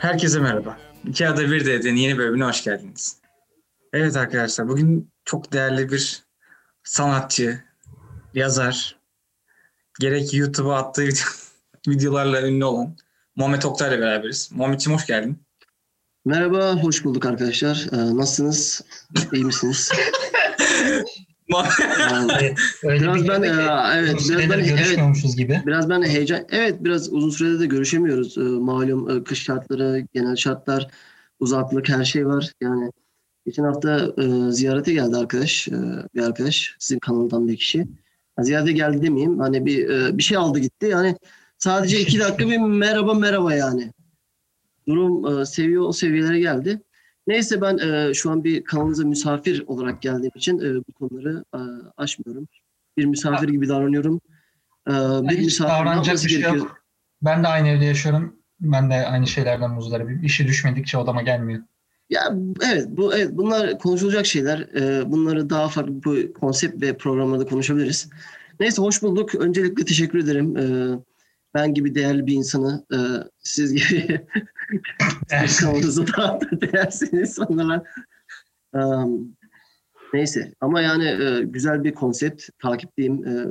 Herkese merhaba. İki Ada Bir D'den yeni bölümüne hoş geldiniz. Evet arkadaşlar bugün çok değerli bir sanatçı, yazar, gerek YouTube'a attığı videolarla ünlü olan Muhammed Oktay'la beraberiz. Muhammedciğim hoş geldin. Merhaba, hoş bulduk arkadaşlar. Ee, nasılsınız? İyi misiniz? Ee, Öyle Biraz bir ben, e, evet, uzun biraz ben- görüşmüyormuşuz gibi. biraz ben heyecan... Evet, biraz uzun sürede de görüşemiyoruz. Ee, malum e, kış şartları, genel şartlar, uzaklık, her şey var. Yani geçen hafta e, ziyarete geldi arkadaş, e, bir arkadaş, sizin kanaldan bir kişi. Ha, Ziyarete geldi demeyeyim, hani bir e, bir şey aldı gitti. Yani sadece iki dakika bir merhaba merhaba yani. Durum e, seviye o seviyelere geldi. Neyse ben e, şu an bir kanalınıza misafir olarak geldiğim için e, bu konuları e, aşmıyorum. Bir misafir gibi davranıyorum. E, bir Hiç davranacak bir şey gerekiyor? yok. Ben de aynı evde yaşıyorum. Ben de aynı şeylerden muzdaribim. İşi düşmedikçe odama gelmiyor. Ya evet bu evet bunlar konuşulacak şeyler. E, bunları daha farklı bu konsept ve programlarda konuşabiliriz. Neyse hoş bulduk. Öncelikle teşekkür ederim. E, ben gibi değerli bir insanı e, siz gibi kanalınızda da değersiz insanlara um, neyse ama yani e, güzel bir konsept takipteyim. E,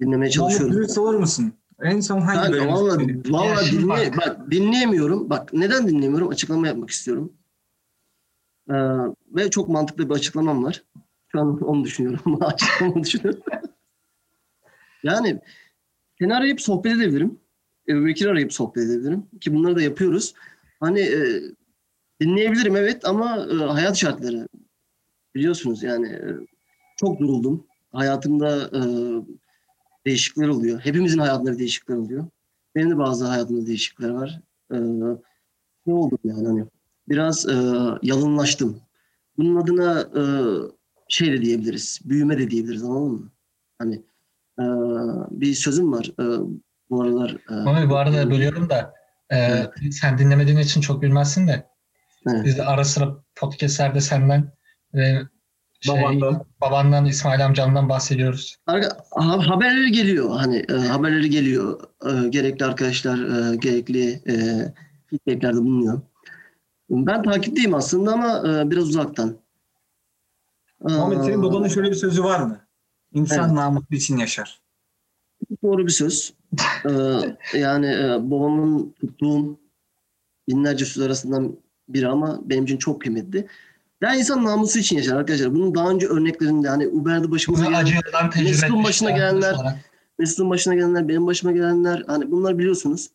dinlemeye çalışıyorum. dürüst olur musun? En son hangi Ben valla, valla dinle, bak. dinleyemiyorum. Bak neden dinleyemiyorum? Açıklama yapmak istiyorum. Ee, ve çok mantıklı bir açıklamam var. Şu an onu düşünüyorum. Açıklamamı düşünüyorum. yani seni arayıp sohbet edebilirim. Ebu Bekir'i arayıp sohbet edebilirim. Ki bunları da yapıyoruz. Hani e, dinleyebilirim evet ama e, hayat şartları biliyorsunuz yani e, çok duruldum. Hayatımda e, değişiklikler oluyor. Hepimizin hayatında değişiklikler oluyor. Benim de bazı hayatımda değişiklikler var. Ee, ne oldu yani hani biraz e, yalınlaştım. Bunun adına e, şey de diyebiliriz, büyüme de diyebiliriz anladın mı? Hani e, bir sözüm var e, bu aralar. E, Ama bu arada bölüyorum da e, sen dinlemediğin için çok bilmezsin de Evet. biz de ara sıra podcastlerde senden ve şey, Babandan. babandan İsmail amcandan bahsediyoruz. Arka- ha- haberleri geliyor hani e, haberleri geliyor. E, gerekli arkadaşlar e, gerekli e, feedbacklerde bulunuyor. Ben takipteyim aslında ama e, biraz uzaktan. Muhammed senin babanın şöyle bir sözü var mı? İnsan Evet. namusu için yaşar. Doğru bir söz. Ee, yani e, babamın tuttuğum binlerce söz arasından biri ama benim için çok kıymetli. Yani insan namusu için yaşar arkadaşlar. Bunun daha önce örneklerinde hani Uber'de başımıza Bunu gelen, acıdan tecrübe Mesut'un başına gelenler-. Mesut'un başına gelenler, benim başıma gelenler hani bunlar biliyorsunuz.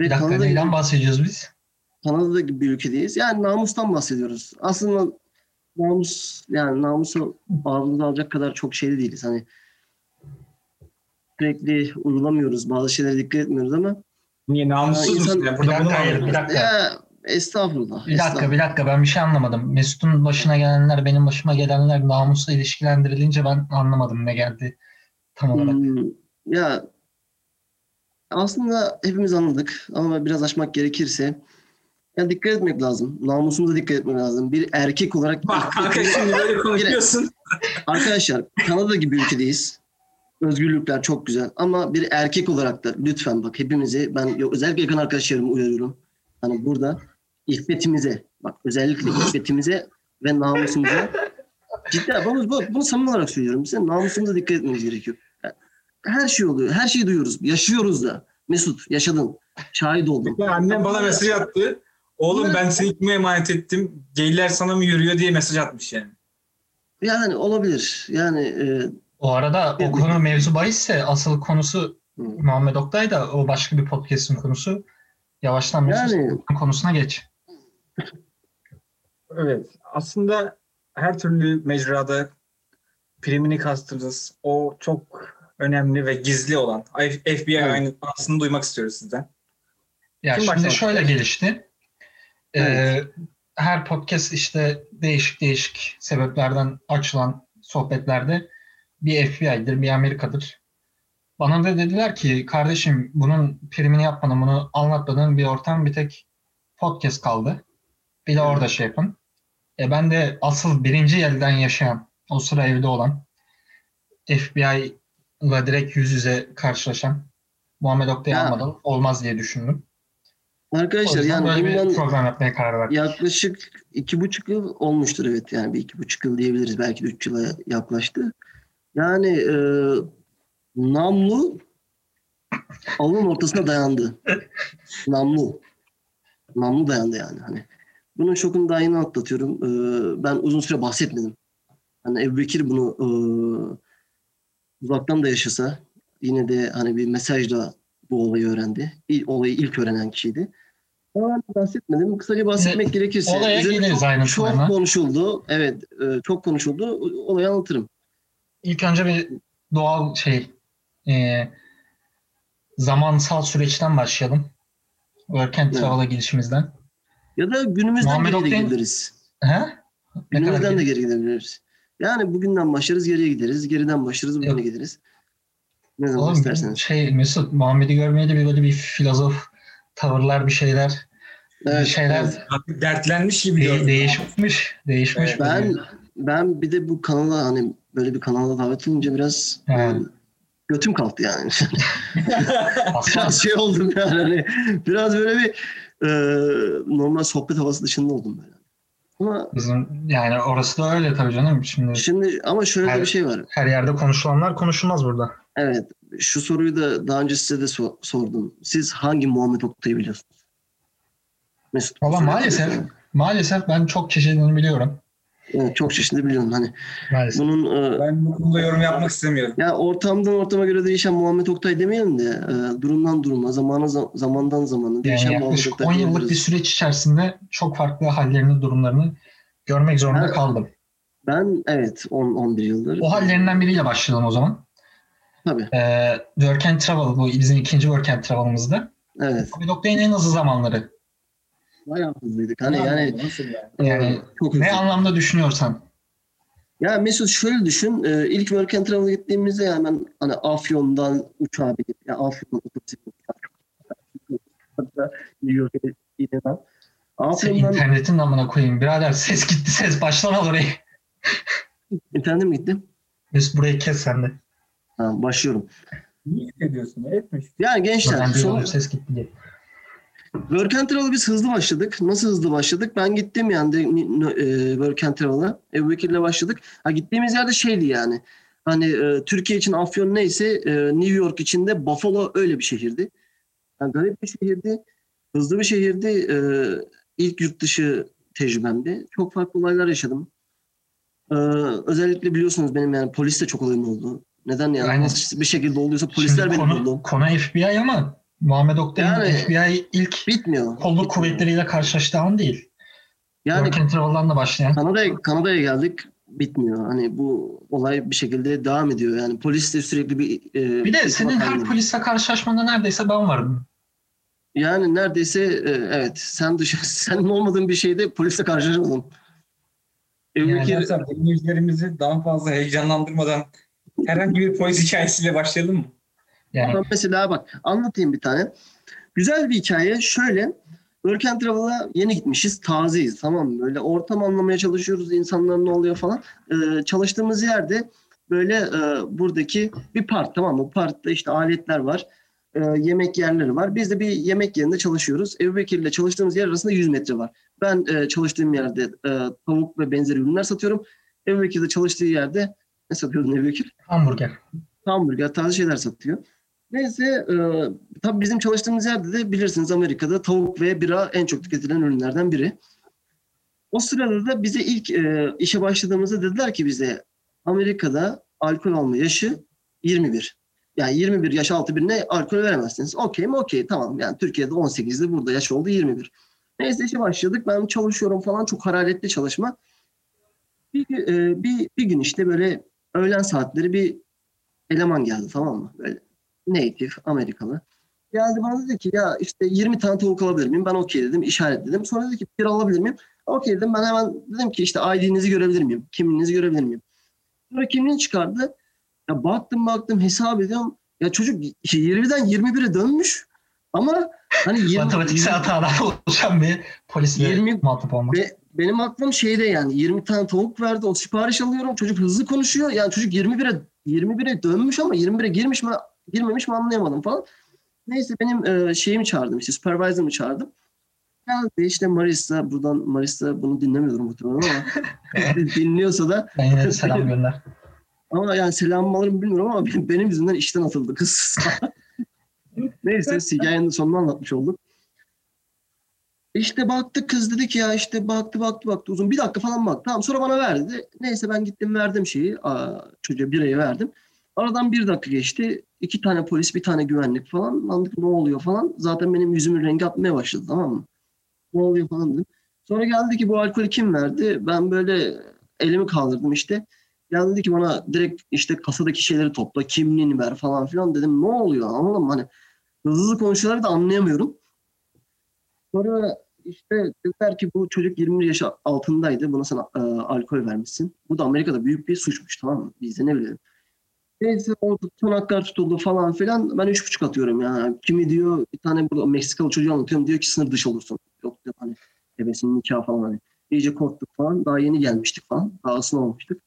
Ve Bir dakika Kanada, neyden bahsediyoruz biz? Kanada gibi bir ülkedeyiz. Yani namustan bahsediyoruz. Aslında namus yani namusu ağzımıza alacak kadar çok şeyli değiliz. Hani sürekli uygulamıyoruz. Bazı şeylere dikkat etmiyoruz ama Niye namussuz musun? insan- Bir burada bunu dakika, hayır, bir dakika. Ya estağfurullah. Bir dakika, estağfurullah. bir dakika. Ben bir şey anlamadım. Mesut'un başına gelenler, benim başıma gelenler namusla ilişkilendirilince ben anlamadım ne geldi tam olarak. Hmm, ya aslında hepimiz anladık ama biraz açmak gerekirse ya dikkat etmek lazım. Namusumuza dikkat etmek lazım. Bir erkek olarak Bak kanka şimdi böyle konuşuyorsun. arkadaşlar Kanada gibi bir ülkedeyiz. Özgürlükler çok güzel ama bir erkek olarak da lütfen bak hepimizi ben özellikle yakın arkadaşlarımı uyarıyorum. Hani burada iffetimize bak özellikle iffetimize ve namusumuza ciddi bunu, bunu, bunu samimi olarak söylüyorum. Size namusumuza dikkat etmemiz gerekiyor. Her şey oluyor. Her şeyi duyuyoruz. Yaşıyoruz da. Mesut yaşadın. Şahit oldum. Ya annem bana mesaj attı. Oğlum ben seni kime emanet ettim? Geyler sana mı yürüyor diye mesaj atmış yani. Yani olabilir. Yani e, O arada o konu mevzu bahisse asıl konusu Hı. Muhammed Oktay da o başka bir podcast'in konusu. Yavaştan Yani- konusuna geç. Evet. Aslında her türlü mecrada primini kastırırız. O çok önemli ve gizli olan. FBI Evet. aynı aslında duymak istiyoruz sizden. Ya Kim şimdi şöyle ister? Gelişti. Ee, Evet. her podcast işte değişik değişik sebeplerden açılan sohbetlerde bir FBI'dir, bir Amerika'dır. Bana da dediler ki kardeşim bunun primini yapmadan, bunu anlatmadığın bir ortam bir tek podcast kaldı. Bir de orada şey yapın. E ben de asıl birinci elden yaşayan, o sıra evde olan FBI Oktay'la direkt yüz yüze karşılaşan Muhammed Oktay'ı almadan olmaz diye düşündüm. Arkadaşlar yani bundan program yapmaya karar verdim. yaklaşık iki buçuk yıl olmuştur evet yani bir iki buçuk yıl diyebiliriz belki de üç yıla yaklaştı. Yani e, namlu alın ortasına dayandı. namlu. Namlu dayandı yani hani. Bunun şokunu daha yeni atlatıyorum. E, ben uzun süre bahsetmedim. Hani Ebu Bekir bunu e, uzaktan da yaşasa yine de hani bir mesajla bu olayı öğrendi. İl, olayı ilk öğrenen kişiydi. Ben bahsetmedim. Kısaca bahsetmek gerekirse. olaya geliriz çok, ayrıntılarına. çok konuşuldu. Evet, e, çok konuşuldu. Olayı anlatırım. İlk önce bir doğal şey e, zamansal süreçten başlayalım. Work and Evet. Travel'a girişimizden. Ya da günümüzden Muhammed de Oktay'ın- gidebiliriz. He? Ne kadar Günümüzden de geri- geri gidebiliriz. Yani bugünden başlarız geriye gideriz. Geriden başlarız bugüne Yok. gideriz. Ne zaman Oğlum isterseniz. şey Mesut Muhammed'i görmeye de bir böyle bir filozof tavırlar bir şeyler Evet, bir şeyler evet. Dertlenmiş gibi de- değişmiş değişmiş. Evet. Ben ben bir de bu kanala hani böyle bir kanala davet olunca biraz götüm kalktı yani. Biraz şey oldum yani. Hani, biraz böyle bir e, normal sohbet havası dışında oldum böyle. Ama bizim yani orası da öyle tabii canım. Şimdi şimdi ama şöyle de Evet. bir şey var. her yerde konuşulanlar konuşulmaz burada. Evet. Şu soruyu da daha önce size de so- sordum. Siz hangi Muhammed Oktay'ı biliyorsunuz? Mesut. Valla maalesef maalesef ben çok çeşidini biliyorum. Evet, çok çeşitli biliyorum. Hani Maalesef. bunun e, Ben bu konuda yorum yapmak istemiyorum. ya ortamdan ortama göre değişen Muhammed Oktay demeyelim de e, durumdan duruma, zamana za- zamandan zamana değişen Yani Muhammed yaklaşık Oktay 10 yıllık bir diyebiliriz. süreç içerisinde çok farklı hallerini, durumlarını görmek zorunda Ha. kaldım. Ben evet 10 11 yıldır. O hallerinden biriyle başlayalım o zaman. Tabii. Ee, Work and Travel bu bizim ikinci Work and Travel'ımızda. Evet. Abi Oktay'ın en hızlı zamanları. Bayağı hızlıydık. Hani yani Nasıl yani? Yani çok hızlı. ne anlamda düşünüyorsan. Ya Mesut şöyle düşün. e, ilk Work and Travel'a gittiğimizde hemen hani Afyon'dan uçağa binip ya Afyon'dan otobüse binip hatta New York'a ben. Sen Afyon'dan internetin amına koyayım. Birader ses gitti ses. Baştan al orayı. internetim mi gitti? Mesut burayı kes sen de. Tamam başlıyorum. Niye hissediyorsun? Etmiş. Yani gençler Buradan son, duyulur ses gitti diye. Work and Travel'a biz hızlı başladık. Nasıl hızlı başladık? Ben gittim yani de, e, Work and Travel'a. Ebu Bekir'le başladık. Ha, gittiğimiz yerde şeydi yani. Hani e, Türkiye için Afyon neyse e, New York için de Buffalo öyle bir şehirdi. Yani garip bir şehirdi. Hızlı bir şehirdi. E, ilk yurt dışı tecrübemdi. Çok farklı olaylar yaşadım. E, özellikle biliyorsunuz benim yani polisle çok olayım oldu. Neden yani? Nasıl bir şekilde olduysa polisler benim konu, buldu. konu FBI ama Muhammed Oktay'ın Yani- FBI ilk Bitmiyor. kolluk Bitmiyor. kuvvetleriyle karşılaştığı an değil. Yani Work and Travel'dan da başlayan. Kanada'ya Kanada'ya geldik bitmiyor. Hani bu olay bir şekilde devam ediyor. Yani polis de sürekli bir e, Bir de senin her halinde. polisle karşılaşmanda neredeyse ben varım. yani neredeyse e, evet sen dışı senin olmadığın bir şeyde polisle karşılaşmadın. Ebu Yani dinleyicilerimizi daha fazla heyecanlandırmadan herhangi bir polis hikayesiyle başlayalım mı? Yani Ama mesela bak anlatayım bir tane. Güzel bir hikaye. Şöyle Work and Travel'a yeni gitmişiz. Tazeyiz tamam mı? Böyle ortam anlamaya çalışıyoruz. insanlar ne oluyor falan. Ee, çalıştığımız yerde böyle e, buradaki bir park tamam mı? Parkta işte aletler var. e, yemek yerleri var. Biz de bir yemek yerinde çalışıyoruz. Ebu Bekir ile çalıştığımız yer arasında 100 metre var. Ben e, çalıştığım yerde e, tavuk ve benzeri ürünler satıyorum. Ebu Bekir de çalıştığı yerde ne satıyordun Ebu Bekir? hamburger. hamburger tarzı şeyler satıyor. Neyse e, tabii bizim çalıştığımız yerde de bilirsiniz Amerika'da tavuk ve bira en çok tüketilen ürünlerden biri. O sırada da bize ilk e, işe başladığımızda dediler ki bize Amerika'da alkol alma yaşı 21. Yani 21 yaş altı birine alkol veremezsiniz. Okey mi? Okey tamam. Yani Türkiye'de 18'de burada yaş oldu 21. Neyse işe başladık. Ben çalışıyorum falan çok hararetli çalışma. Bir, e, bir, bir gün işte böyle öğlen saatleri bir eleman geldi tamam mı? Böyle native Amerikalı. Geldi bana dedi ki ya işte 20 tane tavuk alabilir miyim? Ben okey dedim işaretledim. Sonra dedi ki bir alabilir miyim? Okey dedim ben hemen dedim ki işte ID'nizi görebilir miyim? Kimliğinizi görebilir miyim? Sonra kimliğini çıkardı. Ya baktım baktım hesap ediyorum. Ya çocuk 20'den 21'e dönmüş. Ama hani 20, Matematiksel hatadan oluşan bir polisle 20 muhatap olmak. Benim aklım şeyde yani 20 tane tavuk verdi. O sipariş alıyorum. Çocuk hızlı konuşuyor. Yani çocuk 21'e 21'e dönmüş ama 21'e girmiş mi girmemiş mi anlayamadım falan. Neyse benim e, şeyimi çağırdım işte supervisor'ımı çağırdım. Geldi işte Marisa buradan Marisa bunu dinlemiyorum muhtemelen ama dinliyorsa da Ben yine selam gönder. ama yani selam alırım bilmiyorum ama benim, yüzümden işten atıldı kız. Neyse hikayenin sonunu anlatmış olduk. İşte baktık kız dedi ki ya işte baktı baktı baktı uzun bir dakika falan baktı. Tamam sonra bana verdi. Neyse ben gittim verdim şeyi aa, çocuğa birayı verdim. Aradan bir dakika geçti. iki tane polis bir tane güvenlik falan. Anladık ne oluyor falan. Zaten benim yüzümün rengi atmaya başladı tamam mı? Ne oluyor falan dedim. Sonra geldi ki bu alkolü kim verdi? Ben böyle elimi kaldırdım işte. Geldi dedi ki bana direkt işte kasadaki şeyleri topla, kimliğini ver falan filan dedim. Ne oluyor mı? Hani hızlı konuşuyorlar da anlayamıyorum. Sonra işte dediler ki bu çocuk 20 yaş altındaydı. Buna sen e, alkol vermişsin. Bu da Amerika'da büyük bir suçmuş tamam mı? Biz de ne bilelim. Neyse o tutanaklar tutuldu falan filan. Ben üç buçuk atıyorum yani. Kimi diyor bir tane burada Meksikalı çocuğu anlatıyorum. Diyor ki sınır dışı olursun. Yok diyor hani bebesinin nikahı falan hani. İyice korktuk falan. Daha yeni gelmiştik falan. Daha ısınamamıştık.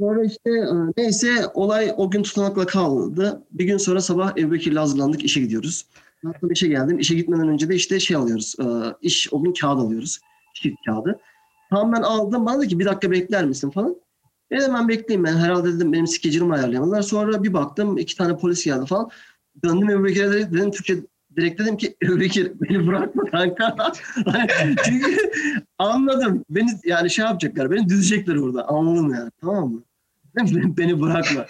Sonra işte e, neyse olay o gün tutanakla kaldı. Bir gün sonra sabah Ebu Bekir'le hazırlandık işe gidiyoruz. Hatta işe geldim. İşe gitmeden önce de işte şey alıyoruz. E, iş o gün kağıt alıyoruz. Şirk kağıdı. Tamam ben aldım. Bana dedi ki bir dakika bekler misin falan. Ben bekleyeyim ben herhalde dedim benim skecimi ayarlayamadılar. Sonra bir baktım iki tane polis geldi falan. Döndüm Ebu Bekir'e dedim, Türkçe direkt dedim ki Ebu Bekir beni bırakma kanka. Çünkü anladım. Beni yani şey yapacaklar. Beni düzecekler orada. Anladım yani. Tamam mı? Beni bırakma.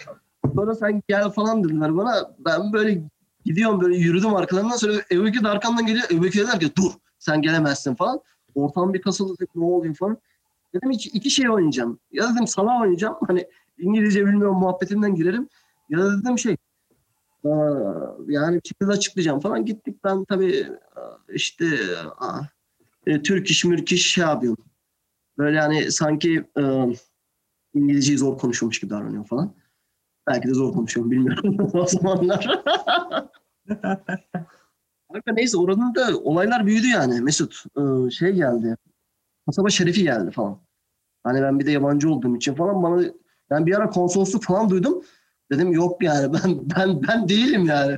Sonra sen gel falan dediler bana. Ben böyle gidiyorum böyle yürüdüm arkalarından sonra Ebu de arkamdan geliyor. Ebu Bekir der ki dur sen gelemezsin falan. Ortam bir kasıldı. Ne oluyor falan. Dedim iki, iki şey oynayacağım. Ya dedim sana oynayacağım. Hani İngilizce bilmiyorum muhabbetinden girerim. Ya da dedim şey yani bir şekilde açıklayacağım falan. Gittik ben tabii işte e, Türk iş mürk iş şey yapıyorum. Böyle yani sanki e, İngilizceyi zor konuşuyormuş gibi davranıyor falan. Belki de zor konuşuyorum bilmiyorum o zamanlar. Kanka neyse oranın da olaylar büyüdü yani Mesut. Ee, şey geldi. Kasaba şerifi geldi falan. Hani ben bir de yabancı olduğum için falan bana ben bir ara konsolosluk falan duydum. Dedim yok yani ben ben ben değilim yani.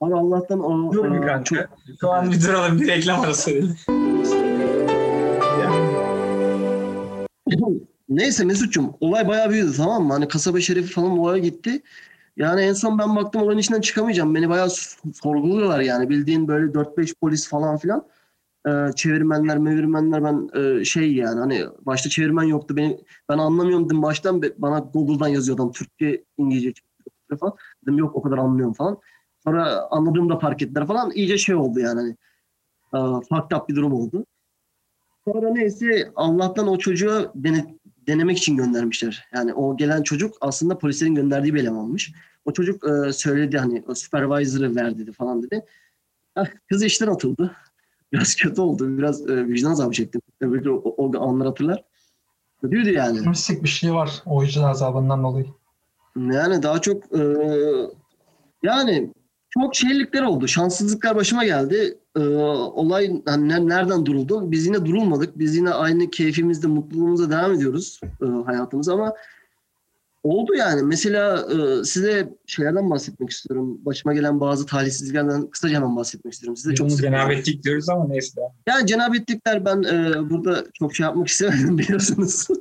Ama Allah'tan o Dur bir e, kanka. çok Şu an bir duralım bir reklam arası. Neyse Mesut'cum olay bayağı büyüdü tamam mı? Hani kasaba şerifi falan olaya gitti. Yani en son ben baktım olayın içinden çıkamayacağım. Beni bayağı sorguluyorlar yani. Bildiğin böyle 4-5 polis falan filan. Ee, çevirmenler, mevirmenler ben e, şey yani hani başta çevirmen yoktu. Beni, ben anlamıyorum dedim baştan bana Google'dan yazıyor adam Türkçe, İngilizce falan. Dedim yok o kadar anlıyorum falan. Sonra anladığımda fark ettiler falan. İyice şey oldu yani hani. E, fucked up bir durum oldu. Sonra neyse Allah'tan o çocuğu dene- denemek için göndermişler. Yani o gelen çocuk aslında polislerin gönderdiği bir elemanmış. O çocuk e, söyledi hani o supervisor'ı ver dedi falan dedi. Ah, kız işten atıldı. Biraz kötü oldu. Biraz e, vicdan azabı çektim. Öbür o, o anlar hatırlar. Kötüydü yani. Mistik bir şey var o vicdan azabından dolayı. Yani daha çok e, yani çok şeylikler oldu. Şanssızlıklar başıma geldi. E, olay hani ne- nereden duruldu? Biz yine durulmadık. Biz yine aynı keyfimizde, mutluluğumuza devam ediyoruz e, hayatımıza ama oldu yani. Mesela e, size şeylerden bahsetmek istiyorum. Başıma gelen bazı talihsizliklerden kısaca hemen bahsetmek istiyorum. Size Biz çok cenabetlik diyoruz ama neyse. yani cenabetlikler ben e, burada çok şey yapmak istemedim biliyorsunuz.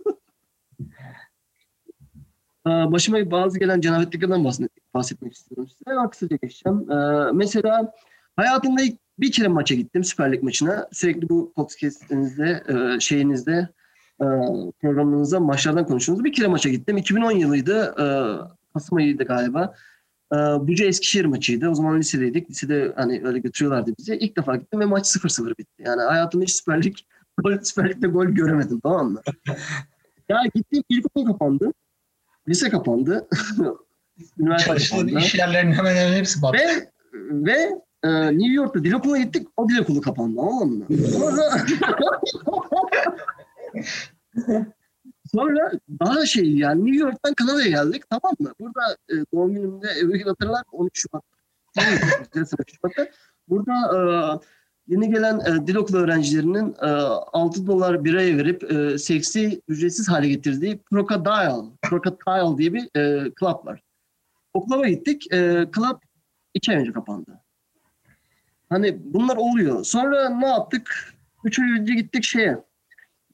E, Başıma bazı gelen cenabetliklerden bahset, bahsetmek istiyorum size. Ama kısaca geçeceğim. E, mesela hayatımda ilk bir kere maça gittim Süper Lig maçına. Sürekli bu podcastinizde, e, şeyinizde, e, maçlardan konuşuyorsunuz. Bir kere maça gittim. 2010 yılıydı. E, Kasım ayıydı galiba. E, Buca Eskişehir maçıydı. O zaman lisedeydik. Lisede hani öyle götürüyorlardı bizi. İlk defa gittim ve maç 0-0 bitti. Yani hayatımda hiç Süper Lig, gol, Süper Lig'de gol göremedim tamam mı? ya gittim ilkokul kapandı. Lise kapandı. Üniversite kapandı. iş yerlerinin hemen hemen hepsi battı. Ve ve e, New York'ta dil okuluna gittik. O dil okulu kapandı. Anladın mı? Sonra, sonra daha şey yani New York'tan Kanada'ya geldik. Tamam mı? Burada e, doğum günümde evvel hatırlar 13 Şubat. Tamam mı? Güzel sene Şubat'ta. Burada e, yeni gelen e, dil okulu öğrencilerinin e, 6 dolar biraya verip e, seksi ücretsiz hale getirdiği Crocodile, Crocodile diye bir e, club var. O club'a gittik. E, club iki ay önce kapandı. Hani bunlar oluyor. Sonra ne yaptık? Üç ay önce gittik şeye.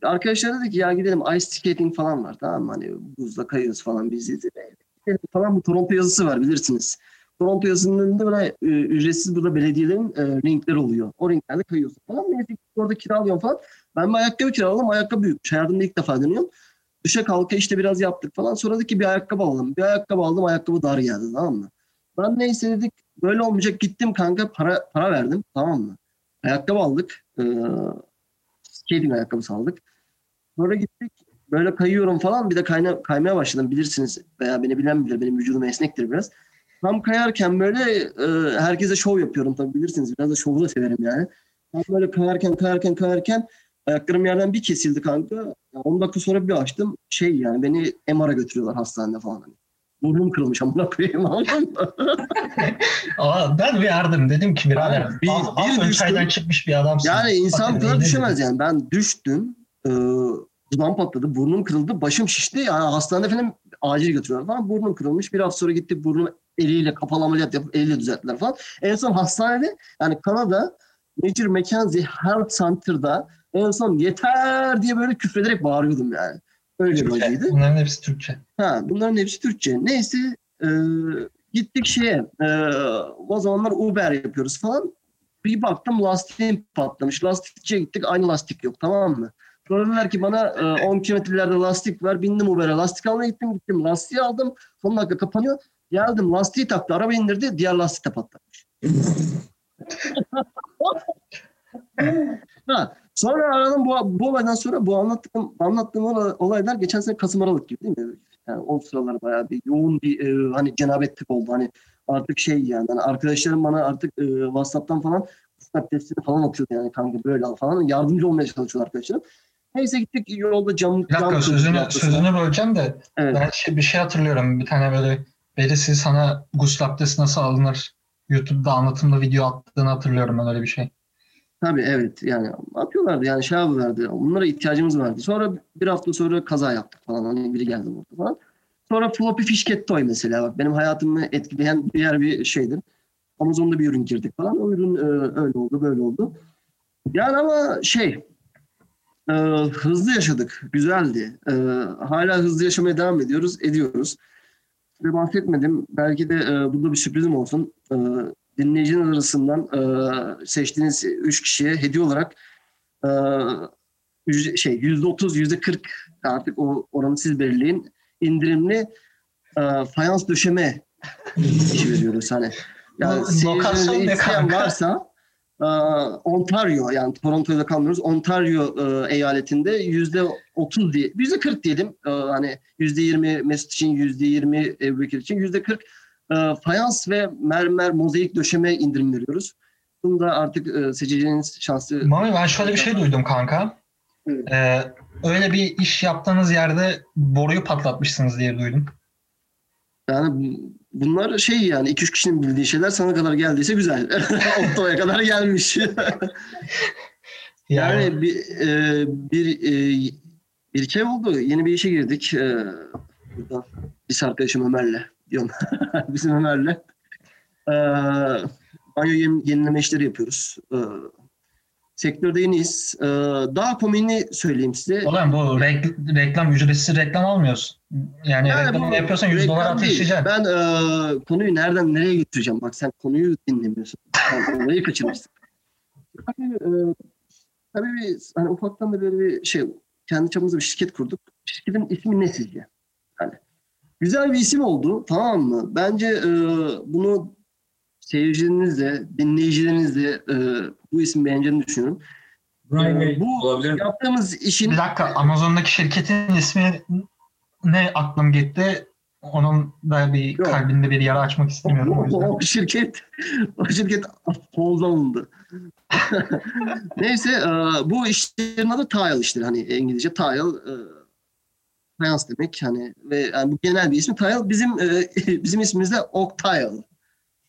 Arkadaşlar dedik ki ya gidelim ice skating falan var tamam mı? Hani buzda kayıyoruz falan biz de. Gidelim Falan bu Toronto yazısı var bilirsiniz. Toronto yazısının önünde böyle e, ücretsiz burada belediyelerin e, ringleri oluyor. O ringlerde kayıyorsun falan. Neyse orada kiralıyorum falan. Ben bir ayakkabı kiraladım. Ayakkabı büyükmüş. Hayatımda ilk defa deniyorum. Düşe kalka işte biraz yaptık falan. Sonra dedik ki bir ayakkabı alalım. Bir ayakkabı aldım. Ayakkabı dar geldi tamam mı? Ben neyse dedik böyle olmayacak. Gittim kanka para para verdim tamam mı? Ayakkabı aldık. Ee, skating ayakkabısı aldık. Sonra gittik. Böyle kayıyorum falan. Bir de kayna, kaymaya başladım bilirsiniz. Veya beni bilen bilir. Benim vücudum esnektir biraz. Tam kayarken böyle e, herkese şov yapıyorum tabii bilirsiniz. Biraz da şovu da severim yani. Tam böyle kayarken kayarken kayarken ayaklarım yerden bir kesildi kanka. Ya 10 dakika sonra bir açtım. Şey yani beni MR'a götürüyorlar hastanede falan. Hani. Burnum kırılmış amına koyayım anladın mı? Aa, ben uyardım. Dedim ki birader Yani bir- az bir önce düştüm. çaydan çıkmış bir adamsın. Yani insan bu Bak, kadar neyine düşemez yani. Ben düştüm. E, dudağım patladı. Burnum kırıldı. Başım şişti. Yani hastanede falan acil götürüyorlar falan. Burnum kırılmış. Bir hafta sonra gittik burnum eliyle kapalı ameliyat yapıp eliyle düzelttiler falan. En son hastanede yani Kanada Major Mackenzie Health Center'da en son yeter diye böyle küfrederek bağırıyordum yani. Öyle bir Türkçe. acıydı. Bunların hepsi Türkçe. Ha, bunların hepsi Türkçe. Neyse e, gittik şeye e, o zamanlar Uber yapıyoruz falan. Bir baktım lastiğim patlamış. Lastikçiye gittik aynı lastik yok tamam mı? Sonra dediler ki bana e, 10 kilometrelerde lastik var. Bindim Uber'e lastik almaya gittim. Gittim lastiği aldım. Son dakika kapanıyor. Geldim lastiği taktı. Araba indirdi. Diğer lastik de patlamış. ha, sonra aradım bu, bu olaydan sonra bu anlattığım, anlattığım olay- olaylar geçen sene Kasım Aralık gibi değil mi? Yani o sıralar bayağı bir yoğun bir e, hani cenabetlik oldu. Hani artık şey yani hani arkadaşlarım bana artık e, WhatsApp'tan falan Snap testini falan atıyordu yani kanka böyle al falan. Yardımcı olmaya çalışıyor arkadaşlarım. Neyse gittik yolda cam... Bir dakika cam sözünü, sözünü böleceğim de Evet. ben şey, bir şey hatırlıyorum. Bir tane böyle birisi sana gusül abdesti nasıl alınır YouTube'da anlatımlı video attığını hatırlıyorum ben öyle bir şey. Tabii evet yani atıyorlardı yani şey yapıyorlardı. Onlara ihtiyacımız vardı. Sonra bir hafta sonra kaza yaptık falan. Hani biri geldi burada falan. Sonra floppy fish toy mesela bak benim hayatımı etkileyen diğer bir şeydir. Amazon'da bir ürün girdik falan. O ürün e, öyle oldu böyle oldu. Yani ama şey e, hızlı yaşadık. Güzeldi. E, hala hızlı yaşamaya devam ediyoruz. Ediyoruz. Ve bahsetmedim. Belki de e, burada bir sürprizim olsun. E, dinleyicinin arasından e, seçtiğiniz üç kişiye hediye olarak e, yüzde, şey yüzde otuz, yüzde kırk artık o oranı siz belirleyin. indirimli e, fayans döşeme işi veriyoruz hani. Yani seyircilerinde isteyen varsa e, Ontario yani Toronto'da kalmıyoruz. Ontario e, eyaletinde yüzde otuz diye, yüzde kırk diyelim. E, hani yüzde yirmi Mesut için, yüzde yirmi Ebu Bekir için, yüzde kırk e, fayans ve mermer mozaik döşeme indirim veriyoruz. Bunu da artık e, seçeceğiniz şanslı. Mami ben şöyle bir şey duydum kanka. Evet. Ee, öyle bir iş yaptığınız yerde boruyu patlatmışsınız diye duydum. Yani bu- bunlar şey yani iki üç kişinin bildiği şeyler sana kadar geldiyse güzel. Ortaya kadar gelmiş. Yani, yani bir, e, bir, e, bir ay oldu. Yeni bir işe girdik. E, burada biz arkadaşım Ömer'le diyorum. Bizim Ömer'le. E, banyo yeni- yenileme işleri yapıyoruz. E, sektörde yeniyiz. E, daha komiğini söyleyeyim size. Ulan bu rek- reklam ücretsiz reklam almıyorsun. Yani, Yani reklam bu yapıyorsan 100 dolar ateşleyeceksin. Ben e, konuyu nereden nereye getireceğim? Bak sen konuyu dinlemiyorsun. Sen olayı kaçırmışsın. Tabii, e, tabii bir, hani ufaktan da böyle bir şey kendi çapımızda bir şirket kurduk. Şirketin ismi ne sizce? Güzel bir isim oldu tamam mı? Bence e, bunu seyircilerinizle, dinleyicilerinizle e, bu ismi beğeneceğini düşünüyorum. Brian E, Bey bu olabilir yaptığımız işin Bir dakika Amazon'daki şirketin ismi ne aklım gitti. Onun da bir Yok. kalbinde bir yara açmak istemiyorum. o yüzden. O, o şirket o şirket hold alındı. Neyse e, bu işlerin adı tile işleri hani İngilizce tile e, fayans demek hani ve yani bu genel bir ismi tile bizim e, bizim ismimiz de oak tile.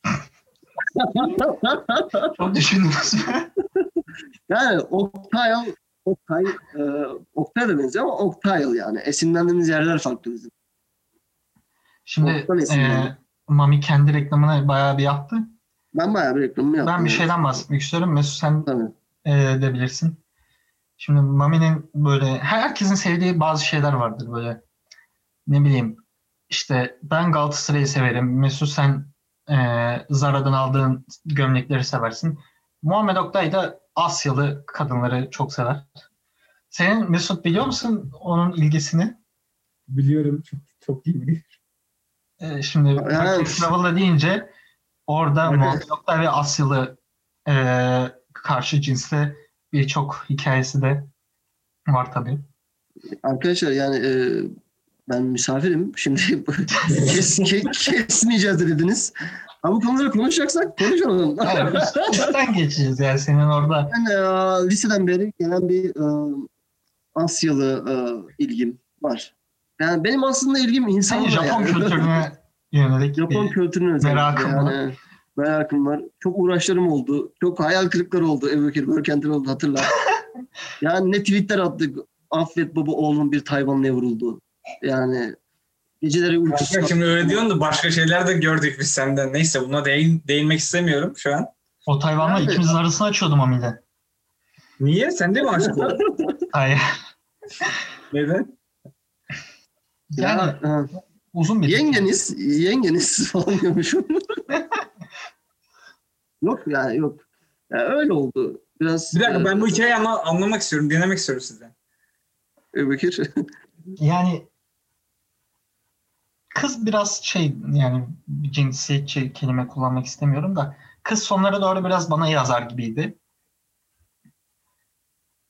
Çok düşündünüz mü? Yani Oktay, Oktay, e, Oktay da benziyor ama Oktay yani. Esinlendiğimiz yerler farklı bizim. Şimdi e, Mami kendi reklamını bayağı bir yaptı. Ben bayağı bir reklamını yaptım. Ben bir şeyden bahsetmek istiyorum. Mesut sen Tabii. e, de bilirsin. Şimdi Mami'nin böyle herkesin sevdiği bazı şeyler vardır böyle. Ne bileyim işte ben Galatasaray'ı severim. Mesut sen e, Zara'dan aldığın gömlekleri seversin. Muhammed Oktay da Asyalı kadınları çok sever. Senin Mesut biliyor musun onun ilgisini? Biliyorum. Çok, çok iyi biliyorum. E, şimdi Evet. Travel'a deyince orada Evet. Muhammed Oktay ve Asyalı e, karşı cinsle birçok hikayesi de var tabii. Arkadaşlar yani e, ben misafirim. Şimdi kes, ke- kesmeyeceğiz de dediniz. Ama bu konuları konuşacaksak konuşalım. Üst- üstten geçeceğiz yani senin orada. Ben e, liseden beri gelen bir e, Asyalı e, ilgim var. Yani benim aslında ilgim Senin insanla Japon yani. kültürüne yönelik Japon kültürüne merakım yani. Merakım var. Çok uğraşlarım oldu. Çok hayal kırıkları oldu. Ebu Bekir Börkent'in oldu hatırla. yani ne tweetler attık. Affet baba oğlum bir Tayvanlı'ya vuruldu. Yani geceleri uykusuz. Kanka şimdi öyle diyorsun da başka şeyler de gördük biz senden. Neyse buna değin, değinmek istemiyorum şu an. O Tayvan'la Nerede? ikimizin arasını açıyordum Mami'yle. Niye? Sen de mi oldun? Hayır. Neden? Yani Ya, uzun bir Yengeniz, yengeniz falan diyormuşum. Yok ya yok. Ya öyle oldu. Biraz Bir dakika ben bu e, hikayeyi anla- anlamak istiyorum, dinlemek istiyorum sizden. Ebu Bekir. Yani kız biraz şey yani cinsiyetçi kelime kullanmak istemiyorum da kız sonlara doğru biraz bana yazar gibiydi.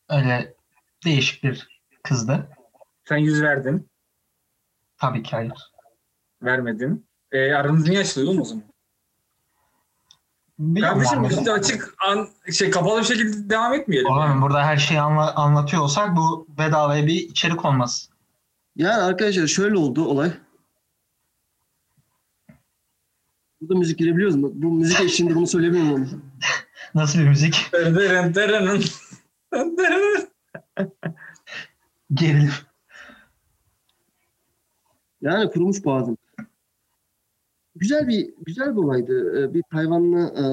Öyle değişik bir kızdı. Sen yüz verdin, Tabii ki hayır. vermedin. E, aranız niye açılıyor oğlum o zaman? Bilmiyorum Kardeşim biz de açık, an, şey kapalı bir şekilde devam etmeyelim. Oğlum burada her şeyi anla- anlatıyor olsak bu bedavaya bir içerik olmaz. Yani arkadaşlar şöyle oldu olay. Burada müzik girebiliyoruz mu? Bu müzik eşliğinde bunu söyleyebilir miyim? Nasıl bir müzik? Dırırın, dırırın. Gerilim. Yani kurumuş boğazım. Güzel bir güzel bir olaydı. Ee, Bir Tayvanlı e,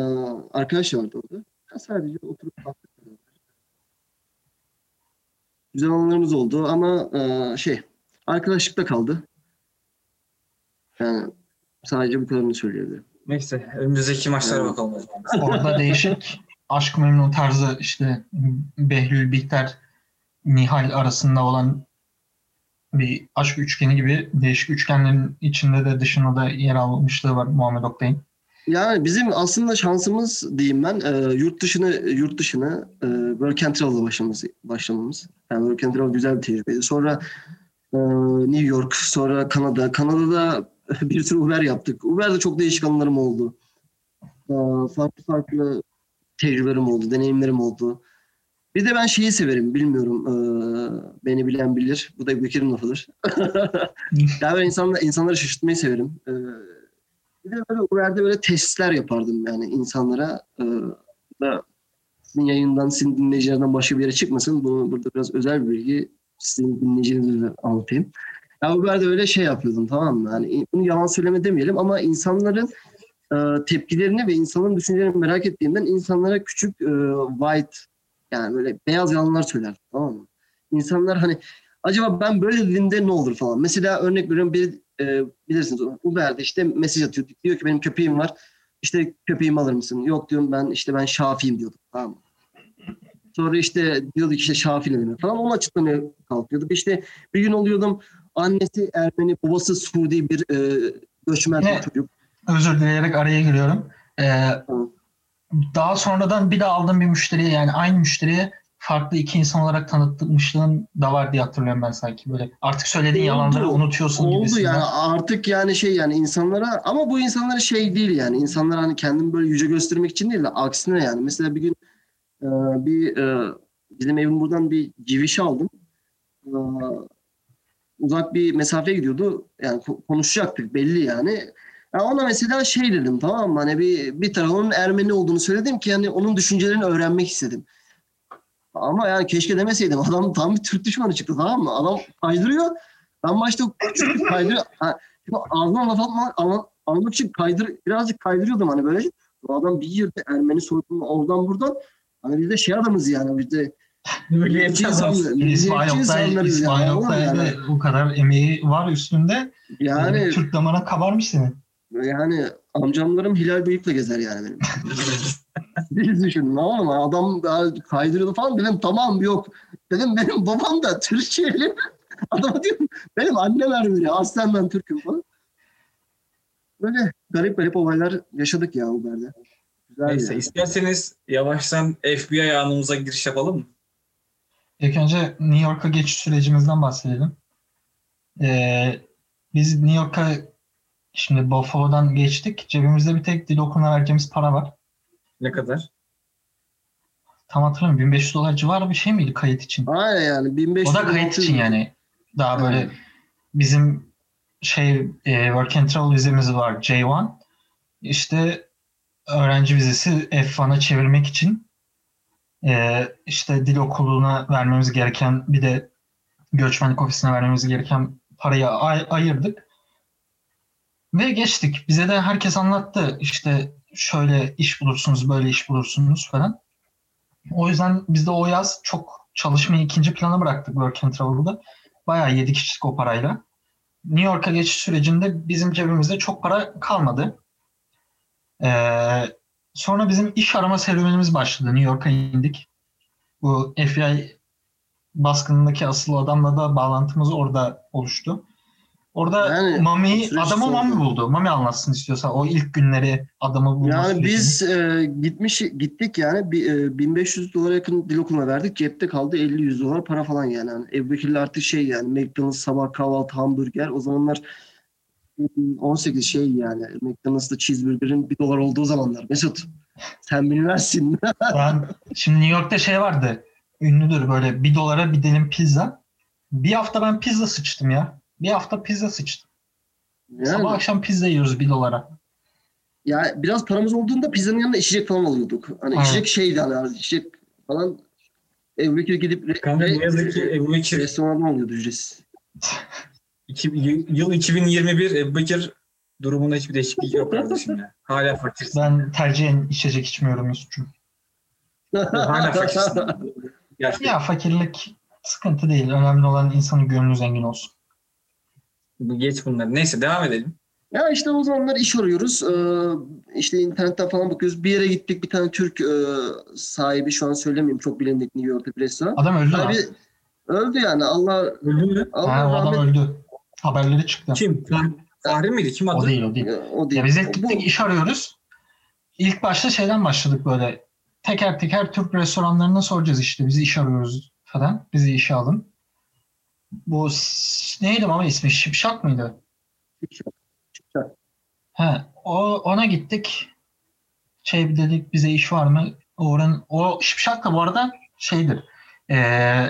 arkadaş vardı orada. Ya sadece oturup baktık. Güzel anılarımız oldu ama e, şey arkadaşlıkta kaldı. Yani sadece bu kadarını söyleyebilirim. Neyse önümüzdeki maçlara bakalım o zaman. Orada değişik aşk memnun tarzı işte Behlül Bihter Nihal arasında olan bir aşk üçgeni gibi değişik üçgenlerin içinde de dışında da yer almışlığı var Muhammed Oktay'ın. Yani bizim aslında şansımız diyeyim ben e, yurt dışını yurt dışına e, Work and Travel'la başlamamız, başlamamız. Yani and Travel güzel bir tecrübeydi. Sonra e, New York, sonra Kanada. Kanada'da bir sürü Uber yaptık. Uber'de çok değişik anılarım oldu. E, farklı farklı tecrübelerim oldu, deneyimlerim oldu. Bir de ben şeyi severim, bilmiyorum. e, beni bilen bilir. Bu da Bekir'in lafıdır. yani ben insanlar, insanları şaşırtmayı severim. E, bir de böyle Uber'de böyle testler yapardım yani insanlara. E, da sizin yayından, sizin dinleyicilerden başka bir yere çıkmasın. Bunu burada biraz özel bir bilgi sizin dinleyicilerinize anlatayım. Ya Uber'de öyle şey yapıyordum tamam mı? Yani bunu yalan söyleme demeyelim ama insanların e, tepkilerini ve insanların düşüncelerini merak ettiğimden insanlara küçük e, white yani böyle beyaz yalanlar söylerdim tamam mı? İnsanlar hani acaba ben böyle dediğimde ne olur falan. Mesela örnek veriyorum bir e, bilirsiniz Uber'de işte mesaj atıyor. Diyor ki benim köpeğim var. İşte köpeğimi alır mısın? Yok diyorum ben işte ben Şafi'yim diyordum. Tamam mı? Sonra işte diyorduk işte Şafi ne demek falan. Onu açıklamaya kalkıyorduk. İşte bir gün oluyordum annesi Ermeni, babası Suudi bir e, göçmen bir çocuk. Özür dileyerek araya giriyorum. Ee, Tamam. Daha sonradan bir daha aldığım bir müşteriye yani aynı müşteriye farklı iki insan olarak tanıtmışlığın da var diye hatırlıyorum ben sanki böyle. Artık söylediğin Oldu. yalanları unutuyorsun Oldu gibisinden. yani artık yani şey yani insanlara ama bu insanlara şey değil yani insanlar hani kendini böyle yüce göstermek için değil de aksine yani mesela bir gün e, bir e, bizim evim buradan bir civişi aldım. E, uzak bir mesafeye gidiyordu. Yani ko- konuşacaktık belli yani. Ya ona mesela şey dedim tamam mı? Hani bir bir tarafının Ermeni olduğunu söyledim ki yani onun düşüncelerini öğrenmek istedim. Ama yani keşke demeseydim. Adam tam bir Türk düşmanı çıktı tamam mı? Adam kaydırıyor. Ben başta küçük. Ha, şimdi ağzından laf atma, anlamak için kaydır, birazcık kaydırıyordum hani böyle. Bu adam bir yerde Ermeni soykırımı oradan buradan. Hani biz de şey adamız yani biz de Milliyetçi insanlarız İsmail yani, Oktay'da yani. bu kadar emeği var üstünde. Yani Yani, Türk damara kabarmış senin. Yani amcamlarım Hilal Bıyık'la gezer yani benim. Biz düşünün tamam mı? Adam ya kaydırıyordu falan dedim tamam yok. Dedim benim babam da Türkçeli. Adama diyorum benim annem Ermeni. Aslen ben Türk'üm falan. Böyle garip garip olaylar yaşadık ya Uber'de. Güzel Neyse yani. isterseniz yavaştan FBI anımıza giriş yapalım mı? İlk önce New York'a geçiş sürecimizden bahsedelim. Ee, biz New York'a şimdi Buffalo'dan geçtik. Cebimizde bir tek dil okuma vereceğimiz para var. Ne kadar? Tam hatırlamıyorum. 1500 dolar civarı bir şey miydi kayıt için? Aynen yani 1500 O da kayıt için yani. Daha böyle Evet. bizim şey e, work and travel vizemiz var J1. İşte öğrenci vizesi F1'a çevirmek için e, işte dil okuluna vermemiz gereken bir de göçmenlik ofisine vermemiz gereken parayı ay- ayırdık. Ve geçtik. Bize de herkes anlattı. İşte şöyle iş bulursunuz, böyle iş bulursunuz falan. O yüzden biz de o yaz çok çalışmayı ikinci plana bıraktık Work and Travel'da. Bayağı yedik içtik o parayla. New York'a geçiş sürecinde bizim cebimizde çok para kalmadı. Ee, sonra bizim iş arama serüvenimiz başladı. New York'a indik. Bu FBI baskınındaki asıl adamla da bağlantımız orada oluştu. Orada Yani Mami'yi, adamı zordu. Mami buldu. Mami anlatsın istiyorsa o ilk günleri adamı bulma Yani sürecini. biz e, gitmiş gittik yani bir, e, 1500 dolara yakın dil okuluna verdik. Cepte kaldı 50-100 dolar para falan yani. yani Ebu Bekir'le artık şey yani McDonald's sabah kahvaltı hamburger o zamanlar 18 şey yani McDonald's'ta cheeseburger'in 1 dolar olduğu zamanlar. Mesut sen bilmezsin. Ben şimdi New York'ta şey vardı. Ünlüdür böyle bir dolara bir dilim pizza. Bir hafta ben pizza sıçtım ya. Bir hafta pizza sıçtım. yani, Sabah akşam pizza yiyoruz bir dolara. ya biraz paramız olduğunda pizzanın yanında içecek falan alıyorduk. Hani Evet. içecek şeydi hani içecek falan. Ebu Bekir gidip Kanka re- ne yazık ki Ebu Bekir restorandan alıyordu ücretsiz. yıl 2021 Ebu Bekir durumunda hiçbir değişiklik yok kardeşim ya. Hala fakirsin. Ben tercihen içecek içmiyorum Yusuf'cum. Hala fakirsin. Gerçekten. Ya fakirlik sıkıntı değil. Önemli olan insanın gönlü zengin olsun. Geç bunları. Neyse devam edelim. Ya işte o zamanlar iş arıyoruz. Ee, işte internetten falan bakıyoruz. Bir yere gittik. Bir tane Türk e, sahibi şu an söylemeyeyim. Çok bilindik New York'ta bir restoran. Adam öldü lan. Sahibi öldü yani. Allah Öldü mü? Allah Ha, adam rahmet öldü. Haberleri çıktı. Kim? Fah- Fahri miydi? Kim adı? O değil o değil. o değil. Ya biz hep Bu- gittik iş arıyoruz. İlk başta şeyden başladık böyle. Teker teker Türk restoranlarına soracağız işte. Biz iş arıyoruz falan. Bizi işe alın. Bu neydi ama ismi? Şipşak mıydı? He, o, ona gittik. Şey dedik bize iş var mı? Oranın, o Şipşak da bu arada şeydir. Ee,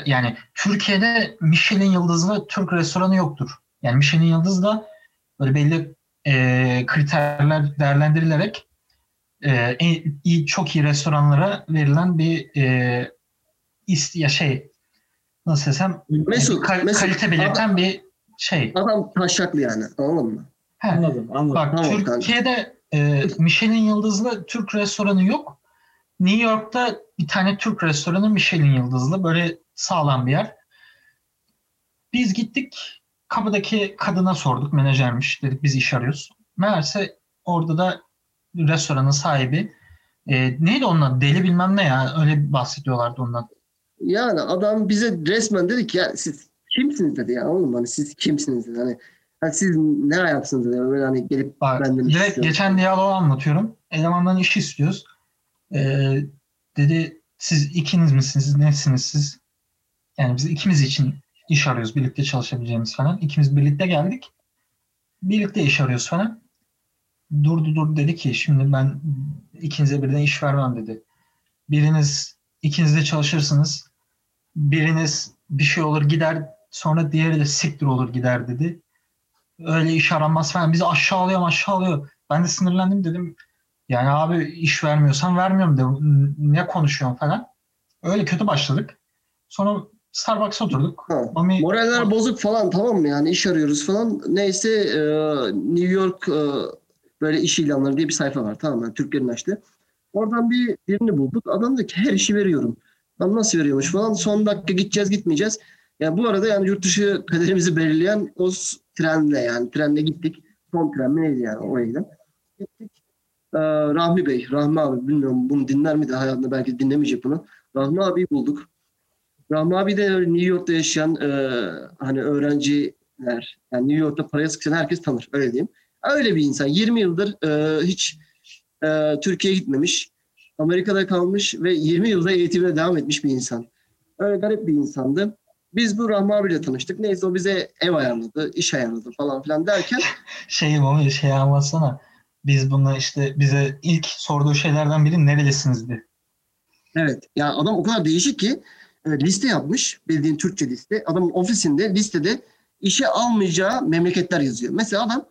yani Türkiye'de Michelin yıldızlı Türk restoranı yoktur. Yani Michelin yıldız da böyle belli e, kriterler değerlendirilerek e, en iyi, çok iyi restoranlara verilen bir e, ist, ya şey nasıl desem Mesut, kal- Mesut, kalite belirten bir şey. Adam taşaklı yani. Anladın mı? He. Anladım, anladım. Bak Tamam, kanka. Türkiye'de e, Michelin yıldızlı Türk restoranı yok. New York'ta bir tane Türk restoranı Michelin yıldızlı böyle sağlam bir yer. Biz gittik kapıdaki kadına sorduk menajermiş dedik biz iş arıyoruz. Meğerse orada da restoranın sahibi e, neydi onun adı? Deli bilmem ne ya öyle bahsediyorlardı ondan. Yani adam bize resmen dedi ki ya siz kimsiniz dedi ya oğlum hani siz kimsiniz dedi. Hani, hani siz ne ayaksınız dedi. Böyle hani gelip Bak, benden direkt geçen diyaloğu anlatıyorum. Elemandan iş istiyoruz. Ee, dedi siz ikiniz misiniz? Nesiniz siz? Yani biz ikimiz için iş arıyoruz. Birlikte çalışabileceğimiz falan. İkimiz birlikte geldik. Birlikte iş arıyoruz falan. Durdu durdu dedi ki şimdi ben ikinize birden iş vermem dedi. Biriniz ikiniz de çalışırsınız. Biriniz bir şey olur gider sonra diğeri de siktir olur gider dedi öyle iş aranmaz falan. Bizi aşağılıyor aşağılıyor. Ben de sinirlendim dedim. Yani abi iş vermiyorsan vermiyorum de ne konuşuyorsun falan. Öyle kötü başladık. Sonra Starbucks'a oturduk. Ha. Mami, Moraller bozuk falan tamam mı yani iş arıyoruz falan. Neyse e, New York e, böyle iş ilanları diye bir sayfa var tamam mı? Türklerin açtı. Oradan bir birini bulduk. Adam dedi ki her işi veriyorum. Lan nasıl veriyormuş falan. Son dakika gideceğiz gitmeyeceğiz. Yani bu arada yani yurt dışı kaderimizi belirleyen o trenle yani trenle gittik. Son tren mi neydi yani oraya giden. Gittik. Ee, Rahmi Bey, Rahmi abi bilmiyorum bunu dinler mi de hayatında belki dinlemeyecek bunu. Rahmi abi bulduk. Rahmi abi de New York'ta yaşayan e, hani öğrenciler, yani New York'ta paraya sıkışan herkes tanır öyle diyeyim. Öyle bir insan. 20 yıldır e, hiç e, Türkiye'ye gitmemiş. Amerika'da kalmış ve 20 yılda eğitimine devam etmiş bir insan. Öyle garip bir insandı. Biz bu Rahmi abiyle tanıştık. Neyse o bize ev ayarladı, iş ayarladı falan filan derken şey Mami şey anlatsana. Biz bununla işte bize ilk sorduğu şeylerden biri nerelisinizdi. Evet. Ya adam o kadar değişik ki e, liste yapmış. Bildiğin Türkçe liste. Adamın ofisinde listede işe almayacağı memleketler yazıyor. Mesela adam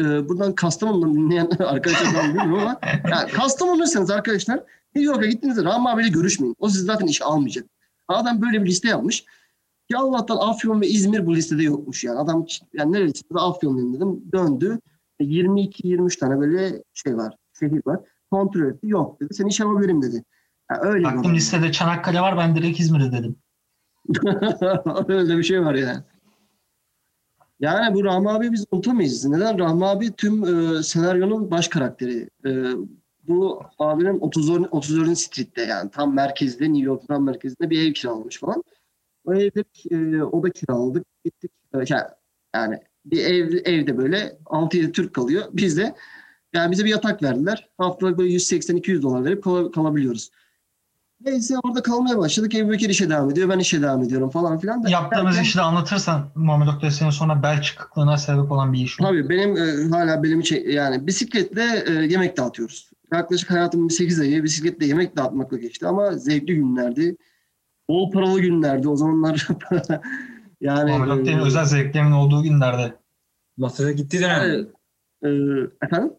e, buradan Kastamonu'dan dinleyen arkadaşlar bilmiyorum ama yani Kastamonu'ysanız arkadaşlar New York'a gittiğinizde Rahmi abiyle görüşmeyin. O sizi zaten işe almayacak. Adam böyle bir liste yapmış. Ya Allah'tan Afyon ve İzmir bu listede yokmuş yani. Adam yani neresinde Afyon'dayım dedim. Döndü. 22-23 tane böyle şey var. Şehir var. Kontrol etti. Yok dedi. Seni işe alabilirim dedi. Ya öyle Baktım listede Çanakkale var ben direkt İzmir'e dedim. Öyle bir şey var yani. Yani bu Rahmi abi biz unutamayız. Neden? Rahmi abi tüm e, senaryonun baş karakteri. E, bu abinin 34. 34. Street'te yani tam merkezde, New York'un tam merkezinde bir ev kiralamış falan. O evde e, oda kiraladık. Gittik. E, yani- yani bir ev, evde böyle 6-7 Türk kalıyor. Biz de yani bize bir yatak verdiler. Haftalık böyle 180-200 dolar verip kal- kalabiliyoruz. Neyse orada kalmaya başladık. Ebu Bekir işe devam ediyor. Ben işe devam ediyorum falan filan. da- Yaptığımız derken- işi de anlatırsan Muhammed Oktay senin sonra bel çıkıklığına sebep olan bir iş. Tabii benim e, hala belimi çek- yani bisikletle e, yemek dağıtıyoruz. Yaklaşık hayatımın 8 ayı bisikletle yemek dağıtmakla geçti ama zevkli günlerdi. Bol paralı günlerdi o zamanlar. yani Muhammed Oktay'ın e, özel zevklerimin olduğu günlerde. Masada gittiği dönem. yani, e, efendim?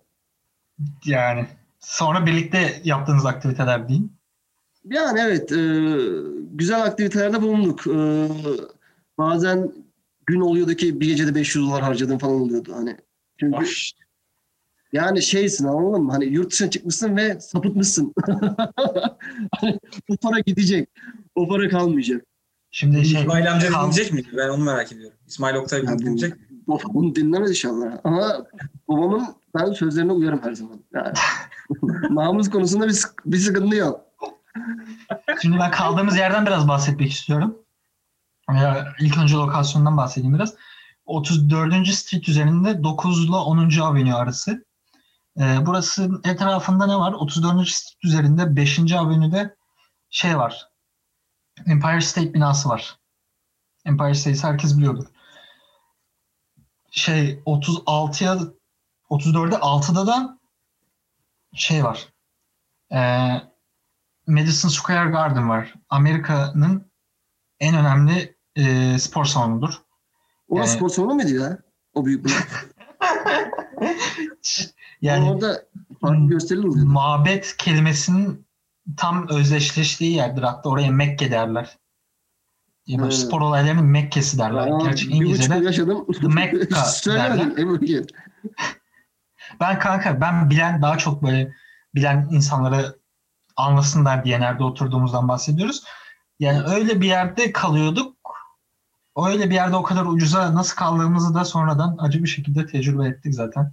Yani sonra birlikte yaptığınız aktiviteler diyeyim. Yani evet e, güzel aktivitelerde bulunduk. E, bazen gün oluyordu ki bir gecede 500 dolar harcadım falan oluyordu hani. Çünkü Baş. Yani şeysin anladın mı? Hani yurt dışına çıkmışsın ve sapıtmışsın. hani o para gidecek. O para kalmayacak. Şimdi şey İsmail amca kal- dinleyecek miydi? Ben onu merak ediyorum. İsmail Oktay Ya bu- dinleyecek. Baba bunu dinlemez inşallah. Ama babamın ben sözlerine uyarım her zaman. Yani, namus konusunda bir, bir sıkıntı yok. Şimdi ben kaldığımız yerden biraz bahsetmek istiyorum. İlk önce lokasyondan bahsedeyim biraz. 34. Street üzerinde 9 ile 10. Avenue arası. Ee, burası etrafında ne var? 34. Street üzerinde 5. Avenue'de şey var. Empire State binası var. Empire State herkes biliyordur. Şey 36'ya 34'e 6'da da şey var. Ee, Madison Square Garden var. Amerika'nın en önemli e, spor salonudur. Orası Yani- spor salonu muydu ya? O büyük. Yani Orada gösterilir mi? mabet kelimesinin tam özdeşleştiği yerdir. Hatta oraya Mekke derler. Ya böyle Hmm. spor olaylarının Mekke'si derler. Aa, Gerçi İngilizce'de. yaşadım. The Mecca derler. Ben kanka ben bilen daha çok böyle bilen insanları anlasınlar diye nerede oturduğumuzdan bahsediyoruz. Yani öyle bir yerde kalıyorduk. Öyle bir yerde o kadar ucuza nasıl kaldığımızı da sonradan acı bir şekilde tecrübe ettik zaten.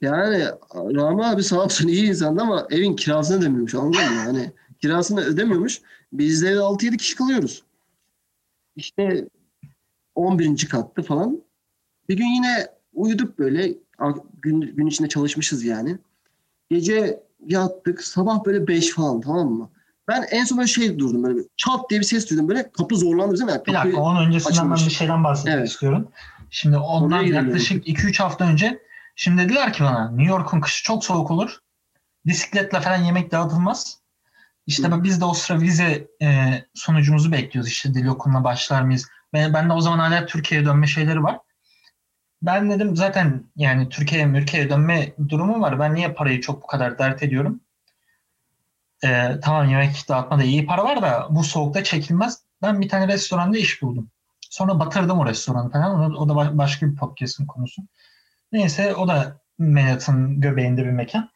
Yani Rami abi sağ olsun iyi insandı ama evin kirasını ödemiyormuş anladın mı? Hani kirasını ödemiyormuş. Biz de evde 6-7 kişi kalıyoruz. İşte 11. kattı falan. Bir gün yine uyuduk böyle. Gün, gün içinde çalışmışız yani. Gece yattık. Sabah böyle 5 falan tamam mı? Ben en son böyle şey durdum böyle çat diye bir ses duydum böyle kapı zorlandı bizim yani Bir dakika onun öncesinden açılmış. ben bir şeyden bahsetmek Evet. istiyorum. Şimdi ondan yaklaşık 2-3 hafta önce şimdi dediler ki bana New York'un kışı çok soğuk olur. Bisikletle falan yemek dağıtılmaz. İşte Hı. biz de o sıra vize e, sonucumuzu bekliyoruz. İşte dil okuluna başlar mıyız? Ben, ben de o zaman hala Türkiye'ye dönme şeyleri var. Ben dedim zaten yani Türkiye'ye Türkiye'ye dönme durumu var. Ben niye parayı çok bu kadar dert ediyorum? e, tamam yemek dağıtmada iyi para var da bu soğukta çekilmez. Ben bir tane restoranda iş buldum. Sonra batırdım o restoranı falan. O, da ba- başka bir podcast'ın konusu. Neyse o da Manhattan göbeğinde bir mekan.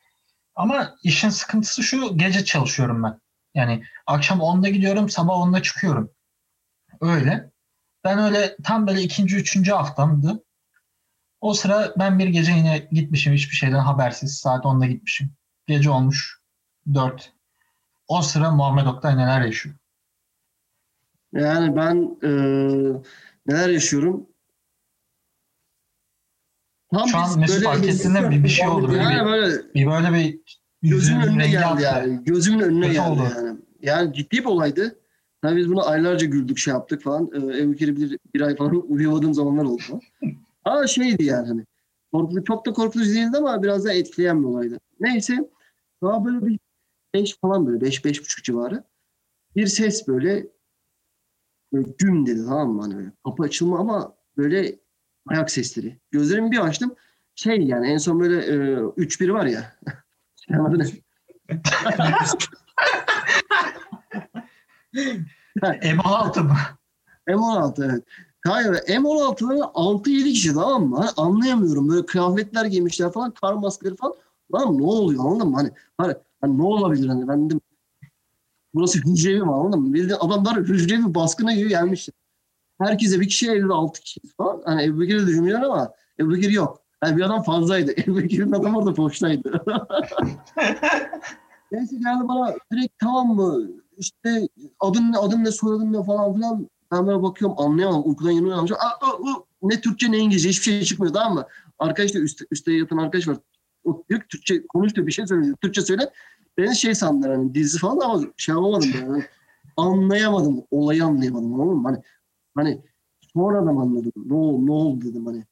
Ama işin sıkıntısı şu gece çalışıyorum ben. Yani akşam 10'da gidiyorum sabah 10'da çıkıyorum. Öyle. Ben öyle tam böyle ikinci, üçüncü haftamdı. O sıra ben bir gece yine gitmişim hiçbir şeyden habersiz. Saat 10'da gitmişim. Gece olmuş 4. O sıra Muhammed Oktay neler yaşıyor? Yani ben e, neler yaşıyorum? Tam Şu an Mesut ettiğinde bir, bir şey oldu. Yani bir, böyle bir böyle bir gözümün önüne geldi attı. yani. Gözümün önüne Kötü geldi oldu. yani. Yani ciddi bir olaydı. Tabii biz bunu aylarca güldük şey yaptık falan. Ee, Bekir'i bir, bir ay falan uyuyamadığım zamanlar oldu. Ama şeydi yani hani. Korkutucu, çok da korkutucu değildi ama biraz da etkileyen bir olaydı. Neyse. Daha böyle bir beş falan böyle. Beş, beş buçuk civarı. Bir ses böyle, böyle güm dedi tamam mı? Hani böyle kapı açılma ama böyle ayak sesleri. Gözlerimi bir açtım. Şey yani en son böyle e, 3-1 var ya. Şey adı ne? M16 mı? M16 evet. Hayır M16'ları 6-7 kişi tamam mı? Hani anlayamıyorum. Böyle kıyafetler giymişler falan. Kar maskeleri falan. Lan ne oluyor anladın mı? Hani, hani, hani ne olabilir hani ben dedim. Burası hücrevi mi anladın mı? Bildiğin adamlar hücrevi baskına gibi gelmişler. Herkese bir kişi elde 6 kişi falan. Hani Ebu Bekir'i düşünüyor ama Ebu Bekir yok. Yani bir adam fazlaydı. Ebu Bekir'in adamı orada boştaydı. Neyse geldi bana direkt tamam mı? İşte adın ne, adın ne, soyadın ne falan filan. Ben böyle bakıyorum anlayamadım. Uykudan yeni uyanmışım. Aa, aa, aa, ne Türkçe ne İngilizce hiçbir şey çıkmıyor tamam mı? Arkadaş da üstte, üstte yatan arkadaş var. O diyor ki Türkçe konuş diyor bir şey söyle. Türkçe söyle. Beni şey sandılar hani dizi falan ama şey yapamadım. Hani anlayamadım. Olayı anlayamadım. Anladın mı? Hani, hani sonradan anladım. Ne oldu, ne oldu dedim hani.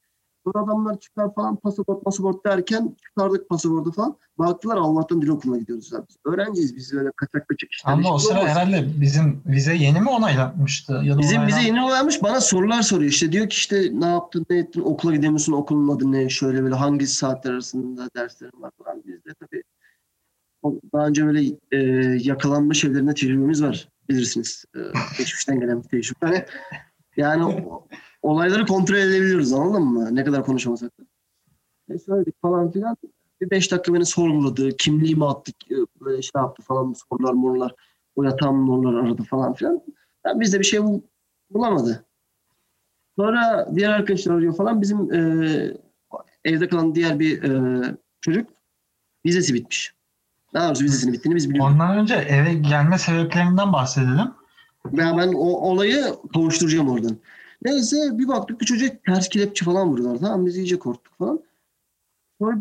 Sonra adamlar çıkar falan pasaport pasaport derken çıkardık pasaportu falan. Baktılar Allah'tan dil okuluna gidiyoruz. Abi. Biz öğrenciyiz biz öyle kaçak kaçak işler. Ama o sıra olmaz. herhalde bizim vize yeni mi onaylanmıştı? Ya da Bizim onaylan- yeni olaymış bana sorular soruyor. İşte diyor ki işte ne yaptın ne ettin okula gidemiyorsun okulun adı ne şöyle böyle hangi saatler arasında derslerin var falan. Biz de tabii daha önce böyle e, yakalanma şeylerinde tecrübemiz var bilirsiniz. E, geçmişten gelen bir tecrübe. Yani o- olayları kontrol edebiliyoruz anladın mı? Ne kadar konuşamasak da. E, söyledik falan filan. Bir beş dakika beni sorguladı. Kimliğimi attık. e, Böyle şey yaptı falan sorular morlar. O yatağım morlar aradı falan filan. Ben bizde bir şey bul- bulamadı. Sonra diğer arkadaşlar arıyor falan. Bizim e, evde kalan diğer bir e, çocuk vizesi bitmiş. Daha doğrusu vizesinin bittiğini biz biliyoruz. Ondan önce eve gelme sebeplerinden bahsedelim. Ben, ben o olayı kavuşturacağım oradan. Neyse bir baktık ki çocuk ters kelepçe falan vuruyorlar. Tamam biz iyice korktuk falan. Sonra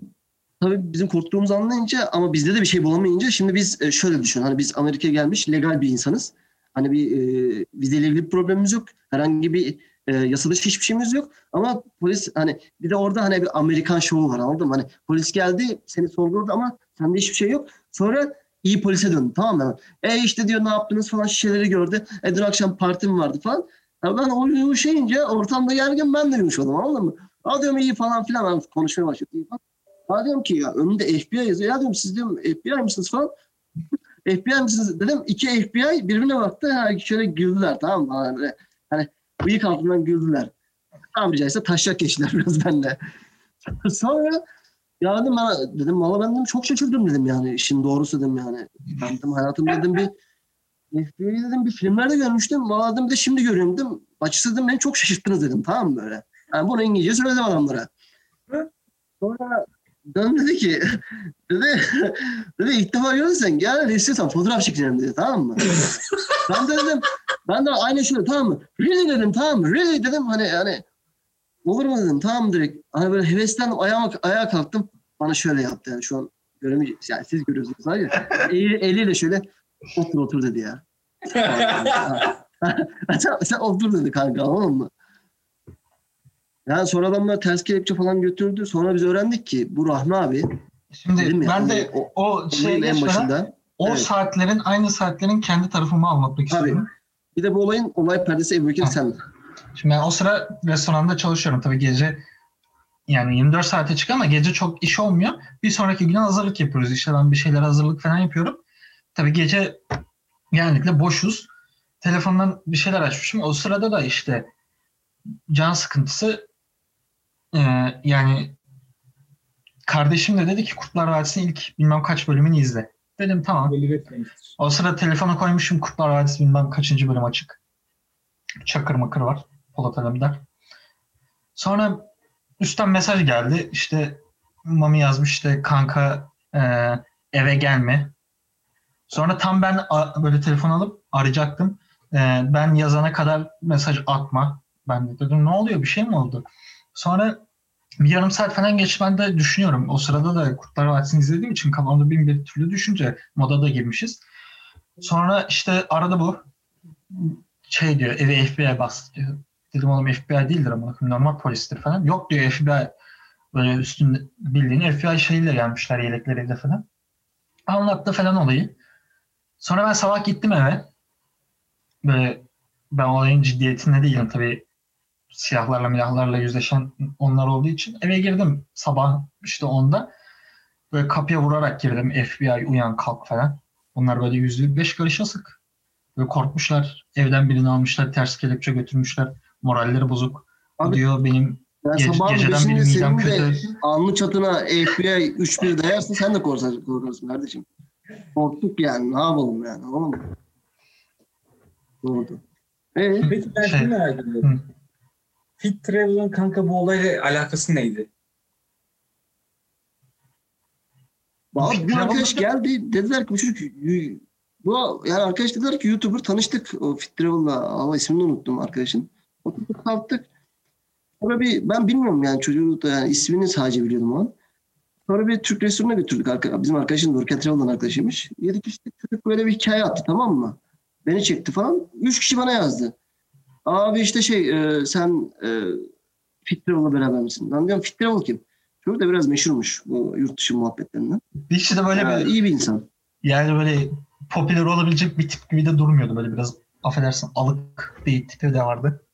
tabii bizim korktuğumuzu anlayınca ama bizde de bir şey bulamayınca şimdi biz e, şöyle düşün. Hani biz Amerika'ya gelmiş legal bir insanız. Hani bir e, vizeyle ilgili bir problemimiz yok. Herhangi bir e, yasa hiçbir şeyimiz yok. Ama polis hani bir de orada hani bir Amerikan şovu var anladın mı? Hani polis geldi seni sorguladı ama sende hiçbir şey yok. Sonra iyi polise döndü tamam mı? E işte diyor ne yaptınız falan şişeleri gördü. E dün akşam partim vardı falan. Ya ben o yumuşayınca ortamda gergin ben de yumuşadım anladın mı? Aa diyorum iyi falan filan ben konuşmaya başladım. iyi. Ya diyorum ki ya önünde FBI yazıyor. Ya diyorum siz diyorum FBI misiniz falan. FBI misiniz dedim. İki FBI birbirine baktı. Ha, şöyle güldüler tamam mı? Hani, hani bıyık altından güldüler. Tabiri caizse taşak geçtiler biraz benimle. Sonra ya dedim ben dedim valla ben dedim çok şaşırdım dedim yani işin doğrusu dedim yani. Ben dedim hayatımda dedim bir FBI'yi dedim bir filmlerde görmüştüm. Valla dedim bir de şimdi görüyorum dedim. Açıkçası dedim beni çok şaşırttınız dedim tamam mı böyle. Yani bunu İngilizce söyledim adamlara. Sonra dön dedi ki dedi, dedi ilk defa görürsen gel de istiyorsan fotoğraf çekelim dedi tamam mı? ben de dedim ben de aynı şöyle tamam mı? Really dedim tamam mı? Really dedim hani hani olur mu dedim tamam direkt. Hani böyle heveslendim ayağa, ayağa kalktım. Bana şöyle yaptı yani şu an göremeyeceksiniz. Yani siz görüyorsunuz. Eli, eliyle şöyle otur otur dedi ya. sen, sen otur dedi kanka anladın mı? Yani sonra adamlar ters kelepçe falan götürdü. Sonra biz öğrendik ki bu Rahmi abi Şimdi ben de o- o olayın en başında. o Evet. saatlerin aynı saatlerin kendi tarafımı anlatmak Tabii. istiyorum. Bir de bu olayın olay perdesi Ebu Bekir sen. Şimdi ben o sıra restoranda çalışıyorum. Tabii gece yani 24 saate çık ama gece çok iş olmuyor. Bir sonraki güne hazırlık yapıyoruz. İşte ben bir şeyler hazırlık falan yapıyorum. Tabii gece genellikle boşuz. Telefondan bir şeyler açmışım. O sırada da işte can sıkıntısı e, yani kardeşim de dedi ki Kurtlar Vadisi'nin ilk bilmem kaç bölümünü izle. Dedim tamam. O sırada telefona koymuşum Kurtlar Vadisi bilmem kaçıncı bölüm açık. Çakır makır var. Polat Alemdar. Sonra üstten mesaj geldi. İşte Mami yazmış işte kanka e, eve gelme. Sonra tam ben böyle telefon alıp arayacaktım. E, ben yazana kadar mesaj atma. Ben de dedim ne oluyor bir şey mi oldu? Sonra bir yarım saat falan geç ben de düşünüyorum. O sırada da Kurtlar Vadisi'ni izlediğim için kafamda bin bir türlü düşünce moda da girmişiz. Sonra işte arada bu şey diyor eve FBI bastı diyor. Dedim oğlum FBI değildir ama normal polistir falan. Yok diyor FBI böyle üstünde bildiğin FBI şeyiyle gelmişler yelekleriyle falan. Anlattı falan olayı. Sonra ben sabah gittim eve. Böyle ben olayın ciddiyetinde değilim tabii. Siyahlarla milahlarla yüzleşen onlar olduğu için. Eve girdim sabah işte onda. Böyle kapıya vurarak girdim. FBI uyan kalk falan. Bunlar böyle yüzde beş karış asık. Böyle korkmuşlar. Evden birini almışlar. Ters kelepçe götürmüşler. Moralleri bozuk. Abi, diyor benim Yani Ge- sabahın geceden beri midem kötü. alnı çatına FBI 3-1 dayarsa sen de korkarsın, korkarsın kardeşim. Korktuk yani. Ne yapalım yani? Anladın mı? Doğru. Ee, Peki ben Şey, şunu merak ediyorum. Fit Travel'ın kanka bu olayla alakası neydi? Abi bir arkadaş geldi. Dediler ki bu çocuk bu yani arkadaş dediler ki YouTuber tanıştık o Fit Travel'la ama ismini unuttum arkadaşın. Oturduk kalktık. Sonra bir ben bilmiyorum yani çocuğu da yani ismini sadece biliyordum o an. Sonra bir Türk restoranına götürdük. Arka, bizim arkadaşın Nurken Travel'dan arkadaşıymış. Yedik işte çocuk böyle bir hikaye attı tamam mı? Beni çekti falan. Üç kişi bana yazdı. Abi işte şey e, sen e, Fit Travel'la beraber misin? Ben diyorum Fit Travel kim? Çocuk da biraz meşhurmuş bu yurt dışı muhabbetlerinden. bir kişi de böyle Ya, bir iyi bir insan. yani böyle popüler olabilecek bir tip gibi de durmuyordu böyle biraz affedersin alık bir tipi de vardı.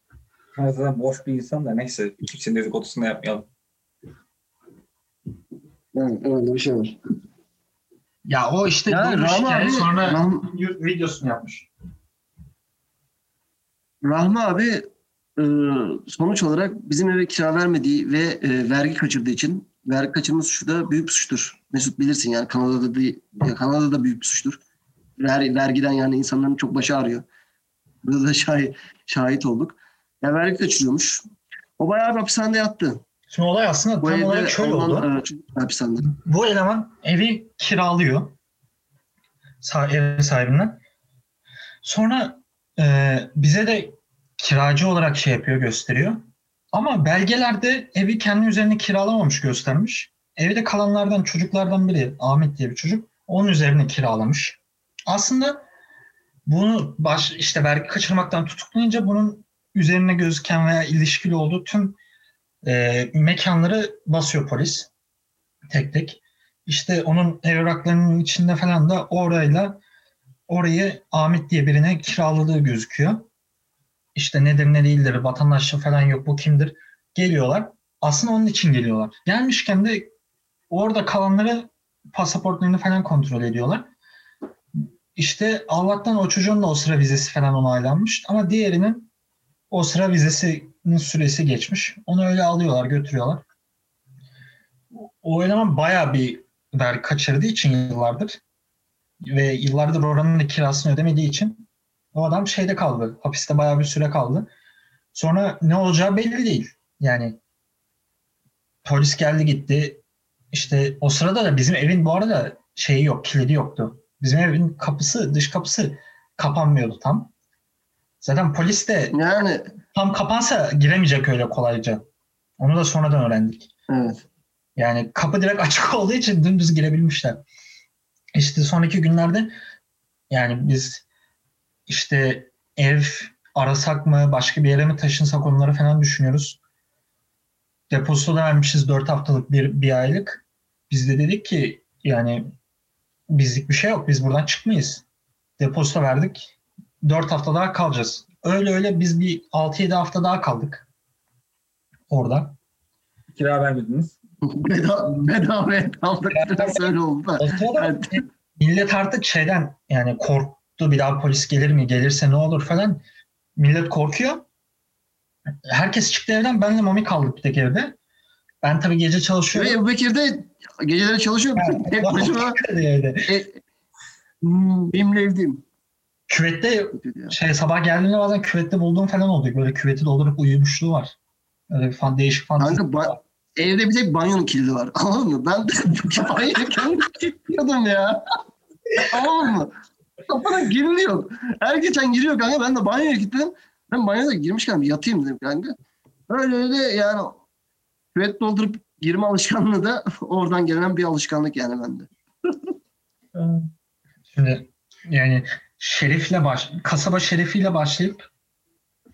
Ben zaten boş bir insan da neyse. Kimsenin dedikodusunu da yapmayalım. Evet, öyle bir şey var. Ya o işte Ya duymuş Rahmi hikaye, abi- sonra Rahm- videosunu yapmış. Rahmi abi e, sonuç olarak bizim eve kira vermediği ve e, vergi kaçırdığı için vergi kaçırma suçu da büyük bir suçtur. Mesut bilirsin yani Kanada'da da, ya Kanada'da da büyük bir suçtur. Ver, vergiden yani insanların çok başı ağrıyor. Burada da şahit, şahit olduk. Ya vergi kaçırıyormuş. O bayağı bir hapishanede yattı. Şimdi olay aslında Bu tam olarak şöyle oldu. hapishanede. Bu eleman evi kiralıyor sah- ev sahibinden. Sonra e, bize de kiracı olarak şey yapıyor, gösteriyor. Ama belgelerde evi kendi üzerine kiralamamış göstermiş. Evde kalanlardan çocuklardan biri Ahmet diye bir çocuk onun üzerine kiralamış. Aslında bunu baş işte vergi kaçırmaktan tutuklayınca bunun üzerine gözüken veya ilişkili olduğu tüm e, mekanları basıyor polis tek tek. İşte onun evraklarının içinde falan da orayla orayı Ahmet diye birine kiraladığı gözüküyor. İşte nedir ne değildir vatandaşlığı falan yok bu kimdir geliyorlar. Aslında onun için geliyorlar. Gelmişken de orada kalanları pasaportlarını falan kontrol ediyorlar. İşte Allah'tan o çocuğun da o sıra vizesi falan onaylanmış ama diğerinin o sıra vizesinin süresi geçmiş. Onu öyle alıyorlar götürüyorlar o eleman bayağı bir vergi kaçırdığı için yıllardır ve yıllardır oranın da kirasını ödemediği için o adam şeyde kaldı. Hapiste bayağı bir süre kaldı. Sonra ne olacağı belli değil. Yani polis geldi gitti. İşte o sırada da bizim evin bu arada şeyi yok, kilidi yoktu. Bizim evin kapısı, dış kapısı kapanmıyordu tam. Zaten polis de Yani tam kapansa giremeyecek öyle kolayca. Onu da sonradan öğrendik. evet. Yani kapı direkt açık olduğu için dümdüz girebilmişler. İşte sonraki günlerde yani biz işte ev arasak mı, başka bir yere mi taşınsak onları falan düşünüyoruz. Depozito da vermişiz 4 haftalık bir, bir aylık. Biz de dedik ki yani bizlik bir şey yok. Biz buradan çıkmayız. Depozito verdik. 4 hafta daha kalacağız. Öyle öyle biz bir 6-7 hafta daha kaldık. Orada. Kira vermediniz. Bedava, bedava kaldık. Biraz öyle oldu Evet. millet artık şeyden yani korktu bir daha polis gelir mi gelirse ne olur falan. Millet korkuyor. Herkes çıktı evden. Benle Mami kaldık bir tek evde. Ben tabii gece Ve çalışıyorum. Ebu Bekir de geceleri çalışıyor. Tek başıma evde. e, benimle evdeyim. Küvette şey sabah geldiğimde bazen küvette bulduğum falan oluyor. Böyle küveti doldurup uyumuşluğu var. Öyle bir fan, değişik fantezi. Kanka ba- evde bir tek banyonun kilidi var. Anladın mı? Ben de banyoyu kendim kilitliyordum ya. Anladın mı? Kapıdan giriliyor. Her geçen giriyor kanka. Ben de banyoya gittim. Ben banyoda girmişken bir yatayım dedim kanka. Öyle öyle yani küvet doldurup girme alışkanlığı da oradan gelen bir alışkanlık yani bende. Şimdi yani şerifle baş, kasaba şerifiyle başlayıp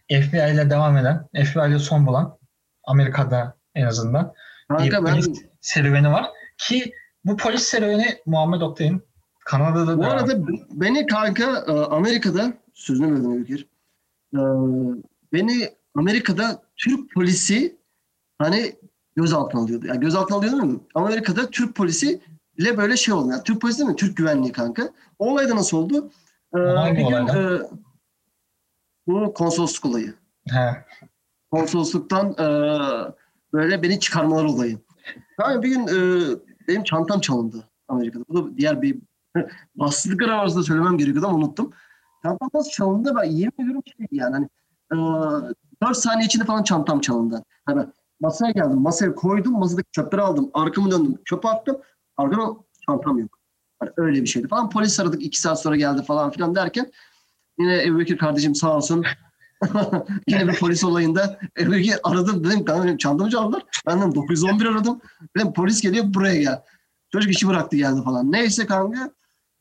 FBI ile devam eden, FBI ile son bulan Amerika'da en azından Kanka bir ben polis serüveni var ki bu polis serüveni Muhammed Oktay'ın Kanada'da bu da arada beni kanka e, Amerika'da sözünü böldüm Öykür. E, Beni Amerika'da Türk polisi hani gözaltına alıyordu. Yani gözaltına alıyordu mi? Amerika'da Türk polisi ile böyle şey oldu. Yani Türk polisi değil mi? Türk güvenliği kanka. O olay da nasıl oldu? Ee, Hangi bir gün e, bu konsolosluk olayı. He. Konsolosluktan e, böyle beni çıkarmalar olayı. Yani bir gün e, benim çantam çalındı Amerika'da. Bu da diğer bir bassızlık arasında söylemem gerekiyordu ama unuttum. Çantam nasıl çalındı ben yemin ediyorum ki yani hani e, 4 saniye içinde falan çantam çalındı. Hani masaya geldim, masaya koydum, masadaki çöpleri aldım, arkamı döndüm, çöpe attım. Arkadan çantam yok. Hani öyle bir şeydi falan. Polis aradık, 2 saat sonra geldi falan filan derken yine Ebu Bekir kardeşim sağ olsun yine bir polis olayında Ebu Bekir aradım dedim kanka benim çantamı çaldılar. Ben dedim 911 aradım. Dedim polis geliyor buraya gel. Çocuk işi bıraktı geldi falan. Neyse kanka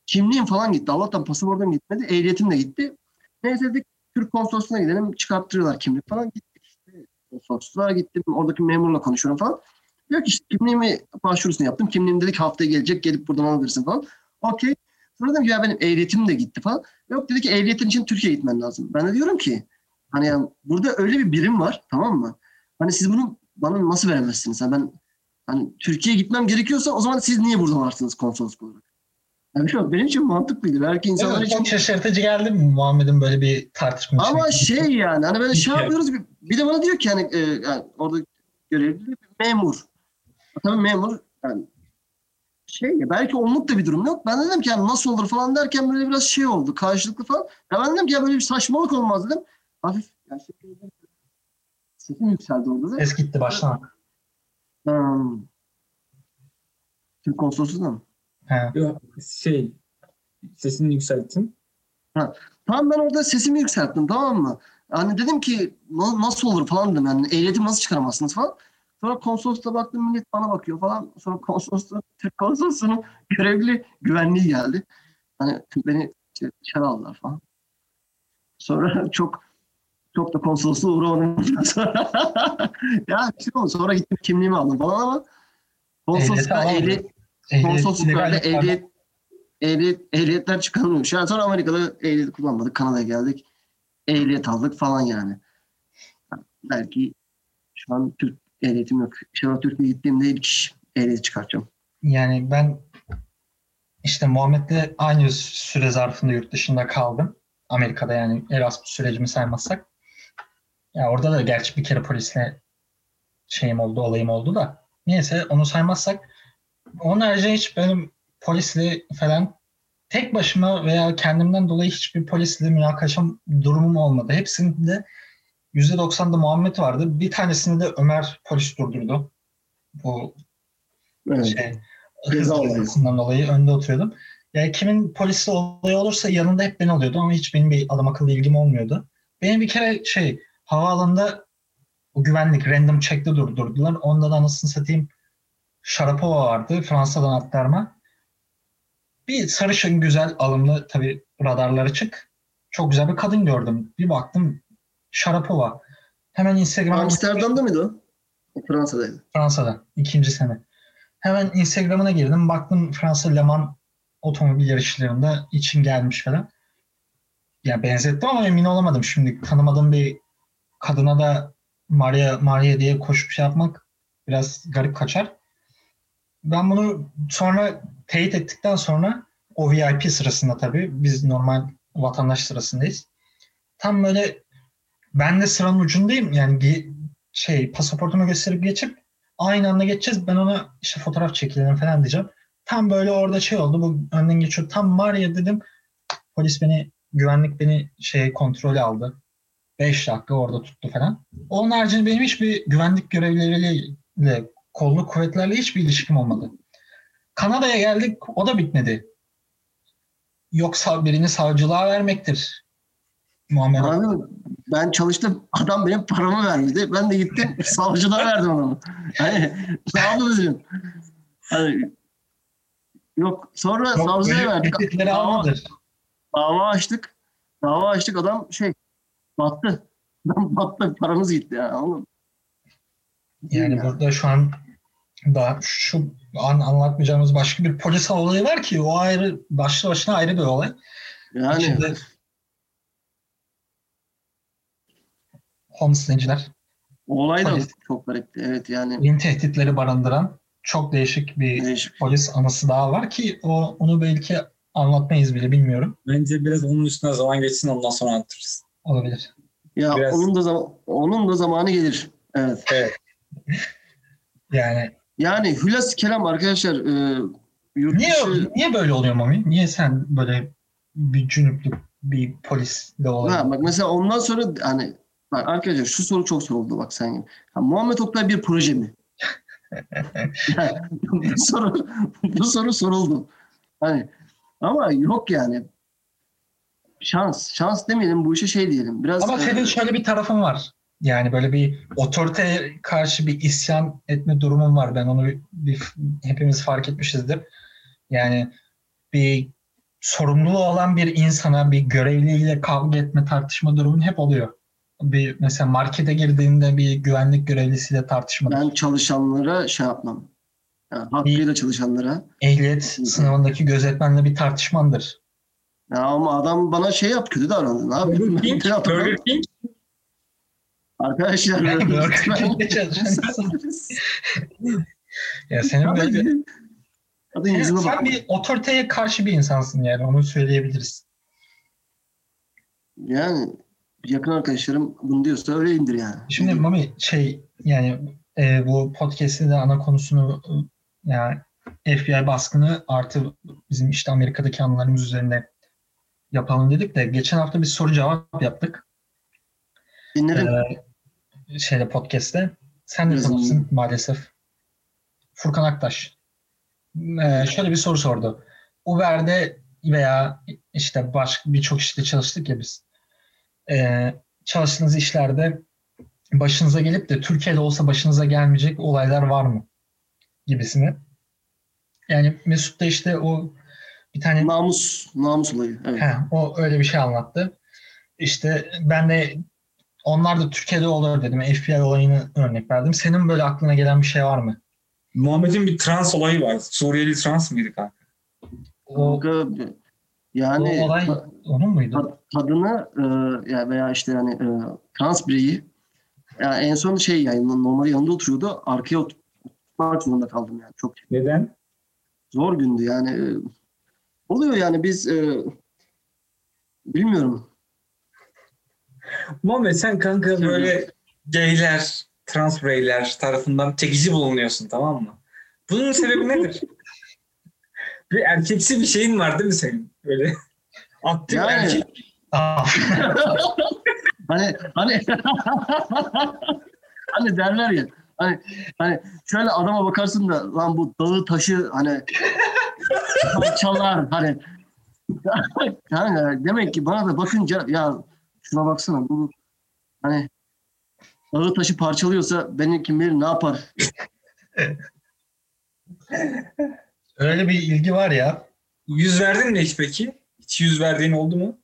kimliğim falan gitti. Allah'tan pasaportum gitmedi. Ehliyetim de gitti. Neyse dedik Türk konsolosluğuna gidelim. Çıkarttırıyorlar kimlik falan. Gittik işte konsolosluğa gittim. Oradaki memurla konuşuyorum falan. Diyor ki işte kimliğimi başvurusunu yaptım. Kimliğim dedik haftaya gelecek. Gelip buradan alabilirsin falan. Okey. Sonra dedim ki ya benim ehliyetim de gitti falan. Yok dedi ki ehliyetin için Türkiye'ye gitmen lazım. Ben de diyorum ki hani yani burada öyle bir birim var tamam mı? Hani siz bunu bana nasıl veremezsiniz? Yani ben hani Türkiye'ye gitmem gerekiyorsa o zaman siz niye burada varsınız konsolosluk olarak? Yani şu benim için mantıklıydı. Belki insanlar Evet, için çok şaşırtıcı geldi mi Muhammed'in böyle bir tartışma? ama şey yani hani böyle şey Ya. yapıyoruz bir, bir de bana diyor ki hani e, yani orada görevli bir memur. Tabii memur yani şey belki onluk da bir durum yok. Ben dedim ki yani nasıl olur falan derken böyle biraz şey oldu karşılıklı falan. Ya ben dedim ki ya böyle bir saçmalık olmaz dedim. Hafif yani şey, sesim yükseldi orada da. Ses gitti baştan. Hmm. Türk konsolosluğunda mı? He. Yok, şey sesini yükselttin. Tamam ben orada sesimi yükselttim tamam mı? Hani dedim ki "Na- nasıl olur falan dedim yani ehliyetimi nasıl çıkaramazsınız falan. Sonra konsolosluğa baktım millet bana bakıyor falan. Sonra konsolosluğun, Türk konsolosluğunun görevli güvenliği geldi. Hani beni işte dışarı aldılar falan. Sonra çok çok da konsolosluğa uğramadım. sonra ya işte oldu. Sonra gittim kimliğimi aldım falan ama konsolosluğa alamadın. ehliyet, Ehliyet, ehliyet, ehliyet, ehliyetler çıkarılmış. Yani sonra Amerika'da ehliyet kullanmadık. Kanada'ya geldik. Ehliyet aldık falan yani. Belki şu an Türk ehliyetim yok. İnşallah Türkiye'ye gittiğimde ilk ehliyet çıkartacağım. Yani ben işte Muhammed'le aynı süre zarfında yurt dışında kaldım. Amerika'da yani Erasmus sürecimi saymazsak. Ya orada da gerçi bir kere polisle şeyim oldu, olayım oldu da. Neyse onu saymazsak. Onun haricinde hiç benim polisle falan tek başıma veya kendimden dolayı hiçbir polisle münakaşam durumum olmadı. Hepsinde %90'da Muhammed vardı. Bir tanesini de Ömer polis durdurdu. Bu Evet. şey, hız dolayı önde oturuyordum. Yani kimin polisi olayı olursa yanında hep ben oluyordum ama hiç benim bir adam akıllı ilgim olmuyordu. Benim bir kere şey havaalanında o güvenlik random check'te durdurdular. Onda da anasını satayım Sharapova vardı Fransa'dan aktarma. Bir sarışın güzel alımlı tabii radarlar açık. Çok güzel bir kadın gördüm. Bir baktım Sharapova. Hemen Instagram'a Amsterdam'da mıydı o? O Fransa'daydı. Fransa'da ikinci sene. Hemen Instagram'ına girdim. Baktım Fransa Le Mans otomobil yarışlarında için gelmiş falan. Ya benzettim ama emin olamadım. Şimdi tanımadığım bir kadına da Maria Maria diye koşup şey yapmak biraz garip kaçar. Ben bunu sonra teyit ettikten sonra O VIP sırasında tabii. Biz normal vatandaş sırasındayız. Tam böyle ben de sıranın ucundayım. Yani şey pasaportumu gösterip geçip aynı anda geçeceğiz. Ben ona işte fotoğraf çekilelim falan diyeceğim. Tam böyle orada şey oldu. Bu önden geçiyor. Tam var ya dedim. Polis beni, güvenlik beni şey kontrolü aldı. 5 dakika orada tuttu falan. Onun haricinde benim hiçbir güvenlik görevlileriyle, kolluk kuvvetlerle hiçbir ilişkim olmadı. Kanada'ya geldik, o da bitmedi. Yoksa birini savcılığa vermektir. Muamele. Abi ben çalıştım. Adam benim paramı vermedi. Ben de gittim savcılığa verdim onu. Hani ne yapabilirim? Hani, yok sonra Yok, savcıya verdik. Dava, dava açtık. Dava açtık adam şey battı. Adam battı. Paramız gitti yani. Anladın mı? Yani Ya. burada şu an da şu an anlatmayacağımız başka bir polis olayı var ki o ayrı başlı başına ayrı bir olay. Yani İçinde homestenciler, olay da Polis. çok garipti. Evet yani yeni tehditleri barındıran çok değişik bir değişik. polis anısı daha var ki o onu belki anlatmayız bile bilmiyorum. Bence biraz onun üstüne zaman geçsin ondan sonra anlatırız. Olabilir. Ya Biraz- onun da zaman onun da zamanı gelir. Evet. Yani Yani hülas kelam arkadaşlar e, yurt niye dışı- niye böyle oluyor Mami? Niye sen böyle bir cünüplük bir polisle Ha, oluyor? bak mesela ondan sonra hani bak arkadaşlar şu soru çok soruldu bak sen. Ha, Muhammed Oktay bir proje mi? Yani bu soru bu soru soruldu. Hani ama yok yani. Şans, şans demeyelim bu işe şey diyelim. Biraz Ama e, senin şöyle bir tarafın var. Yani böyle bir otoriteye karşı bir isyan etme durumun var. Ben onu bir, bir- hepimiz fark etmişizdir. Yani bir sorumluluğu olan bir insana bir görevliyle kavga etme tartışma durumun hep oluyor. Bir mesela markete girdiğinde bir güvenlik görevlisiyle tartışma. ben çalışanlara şey yapmam. Yani hakkıyla çalışanlara. Ehliyet sınavındaki gözetmenle bir tartışmandır. Ya ama adam bana şey yap kötü davrandı. Ne yapayım? Burger King. Burger. Arkadaşlar Burger King'de çalışan Ya senin böyle bir Adın Yani sen bak. bir otoriteye karşı bir insansın yani onu söyleyebiliriz. Yani yakın arkadaşlarım bunu diyorsa öyleyimdir yani. Şimdi Mami şey yani e, bu podcast'in de ana konusunu e, yani FBI baskını artı bizim işte Amerika'daki anılarımız üzerine yapalım dedik de geçen hafta bir soru cevap yaptık Dinledim. e, şeyde podcast'te. Sen de tanırsın maalesef. Furkan Aktaş. E, şöyle bir soru sordu. Uber'de veya işte başka birçok işte çalıştık ya biz. E, çalıştığınız işlerde başınıza gelip de Türkiye'de olsa başınıza gelmeyecek olaylar var mı? Gibisini. Yani Mesut da işte o bir tane Namus, namus olayı. Evet. He, o öyle bir şey anlattı. İşte ben de onlar da Türkiye'de olur dedim. FBI olayını örnek verdim. Senin böyle aklına gelen bir şey var mı? Muhammed'in bir trans olayı var. Suriyeli trans mıydı kanka? O, Kanka, yani o olay ta- onun muydu? ta- tadını e, ya veya işte yani e, trans bireyi ya en son şey yani normal yanında oturuyordu. Arkaya oturmak zorunda kaldım yani. Çok Neden? zor gündü yani. e, oluyor yani biz e, bilmiyorum. Muhammed sen kanka böyle gayler, trans bireyler tarafından çekici bulunuyorsun tamam mı? Bunun sebebi nedir? bir erkeksi bir şeyin var değil mi senin? Böyle aktif Yani- erkek. Aa, Hani hani hani derler ya hani hani şöyle adama bakarsın da lan bu dağı taşı hani parçalar hani yani demek ki bana da bakınca ya şuna baksana bu hani dağı taşı parçalıyorsa benim kim bilir ne yapar. öyle bir ilgi var ya. Yüz verdin mi hiç peki? Hiç yüz verdiğin oldu mu?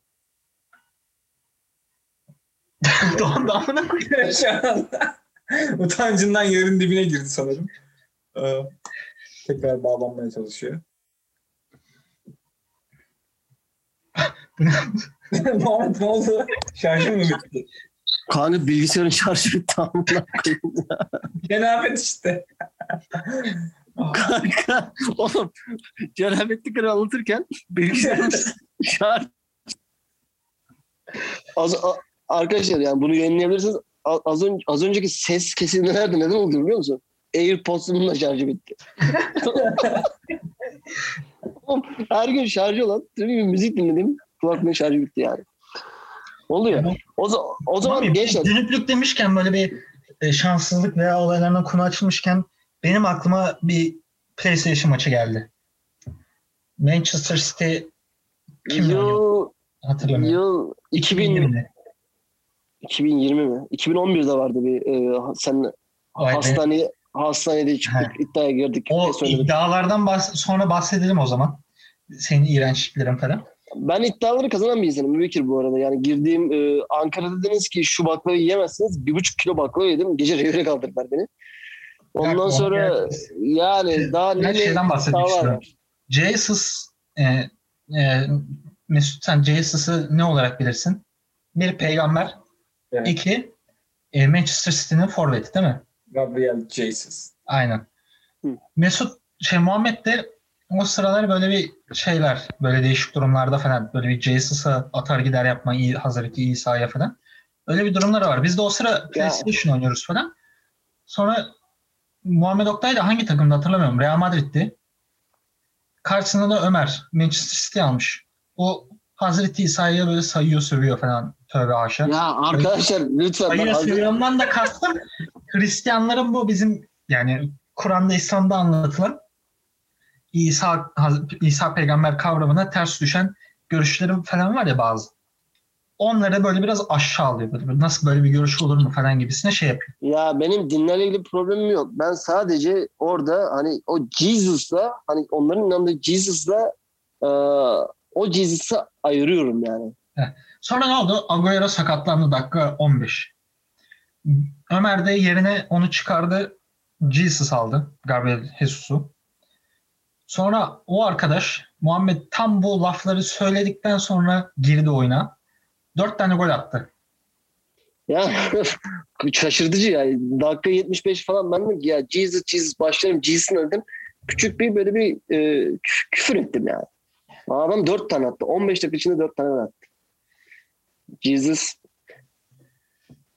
Doğan damına Şu anda utancından yerin dibine girdi sanırım. Ee, tekrar bağlanmaya çalışıyor. Muhammed ne oldu? Şarjın mı bitti? Kanka bilgisayarın şarjı bitti amına koyayım. Cenabet işte. Kanka oğlum cenabetli karı anlatırken bilgisayarım şarj. Az, a- arkadaşlar yani bunu yayınlayabilirsiniz. A- Az, ön- az önceki ses kesilmelerde neden oldu biliyor musun? AirPods'umun da şarjı bitti. Oğlum, Her gün şarjı olan bir müzik dinledim. Kulaklığın şarjı bitti yani. Oluyor. O, o zaman Abi, gençler Dönüklük demişken böyle bir e, şanssızlık veya olaylarına konu açılmışken benim aklıma bir PlayStation maçı geldi. Manchester City kim yıl, Hatırlamıyorum. yıl 2000, 2020'de. 2020 mi? 2011'de vardı bir e, sen Vay hastane hastanede çıktık iddiaya girdik. O iddialardan bahs- sonra bahsedelim o zaman. Senin iğrençliklerin falan. Ben iddiaları kazanan bir insanım Mübekir bu arada. Yani girdiğim e, Ankara'da dediniz ki şu baklavayı yiyemezsiniz. Bir buçuk kilo baklava yedim. Gece revire kaldırdılar beni. Ondan sonra yani daha Ben ne şeyden bahsetmek istiyorum. Jesus e, e, Mesut sen Jesus'ı ne olarak bilirsin? Bir peygamber. Evet. iki e, Manchester City'nin forveti değil mi? Gabriel Jesus. Aynen. Hı. Mesut şey Muhammed de o sıralar böyle bir şeyler böyle değişik durumlarda falan böyle bir Jesus'a atar gider yapma iyi Hazreti İsa'ya falan. Öyle bir durumları var. Biz de o sıra PlayStation oynuyoruz falan. Sonra Muhammed Oktay da hangi takımda hatırlamıyorum. Real Madrid'di. Karşısında da Ömer Manchester City almış. O Hazreti İsa'ya böyle sayıyor sövüyor falan. Tövbe haşa. Ya arkadaşlar lütfen. Sayıyor sövüyorumdan da kastım Hristiyanların bu bizim yani Kur'an'da İslam'da anlatılan İsa İsa peygamber kavramına ters düşen görüşleri falan var ya bazı. Onları böyle biraz aşağılıyor. Böyle, nasıl böyle bir görüş olur mu falan gibisine şey yapıyor. Ya benim dinlerle ilgili problemim yok. Ben sadece orada hani o Jesus'la hani onların inandığı Jesus'la e, o Jesus'ı ayırıyorum yani. Sonra ne oldu? Agüero sakatlandı dakika 15. Ömer de yerine onu çıkardı. Jesus aldı. Gabriel Jesus'u. Sonra o arkadaş Muhammed tam bu lafları söyledikten sonra girdi oyuna. Dört tane gol attı. Ya şaşırtıcı yani. Dakika 75 falan ben de ya Jesus Jesus başlarım Jesus'ın öldüm. Küçük bir böyle bir e, kü- küfür ettim yani. Adam 4 tane attı. 15 dakika içinde 4 tane attı. Jesus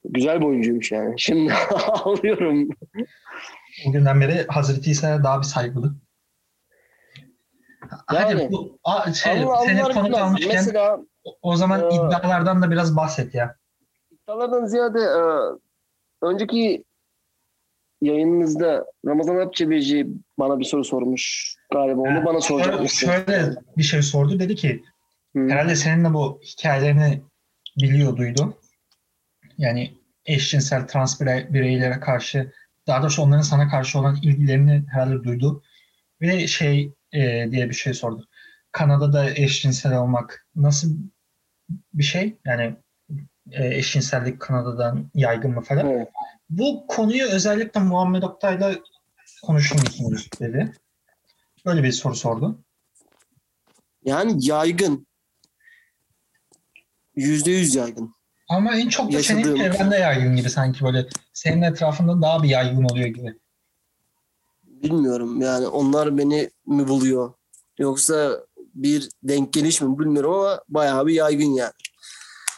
güzel bir oyuncuymuş yani. Şimdi ağlıyorum. O günden beri Hazreti İsa'ya daha bir saygılı. Hadi Yani. bu a, şey, Allah seni Allah konuk almışken Mesela o zaman Ee, iddialardan da biraz bahset ya. iddialardan ziyade e, önceki yayınınızda Ramazan Akçebici bana bir soru sormuş galiba. Onu Ha, bana soracakmışsın. şöyle bir şey sordu. Dedi ki Hı. herhalde senin de bu hikayelerini biliyor duydu. Yani eşcinsel trans birey- bireylere karşı daha doğrusu onların sana karşı olan ilgilerini herhalde duydu. Ve şey e, diye bir şey sordu. Kanada'da eşcinsel olmak nasıl bir şey? Yani e, eşcinsellik Kanada'dan yaygın mı falan? Evet. Bu konuyu özellikle Muhammed Oktay'la konuşur musunuz dedi. Böyle bir soru sordu. Yani yaygın. Yüzde yüz yaygın. Ama en çok da senin Yaşadığım- çevrende yaygın gibi sanki böyle senin etrafında daha bir yaygın oluyor gibi. Bilmiyorum yani onlar beni mi buluyor? Yoksa bir denk geliş mi bilmiyorum ama bayağı bir yaygın yani.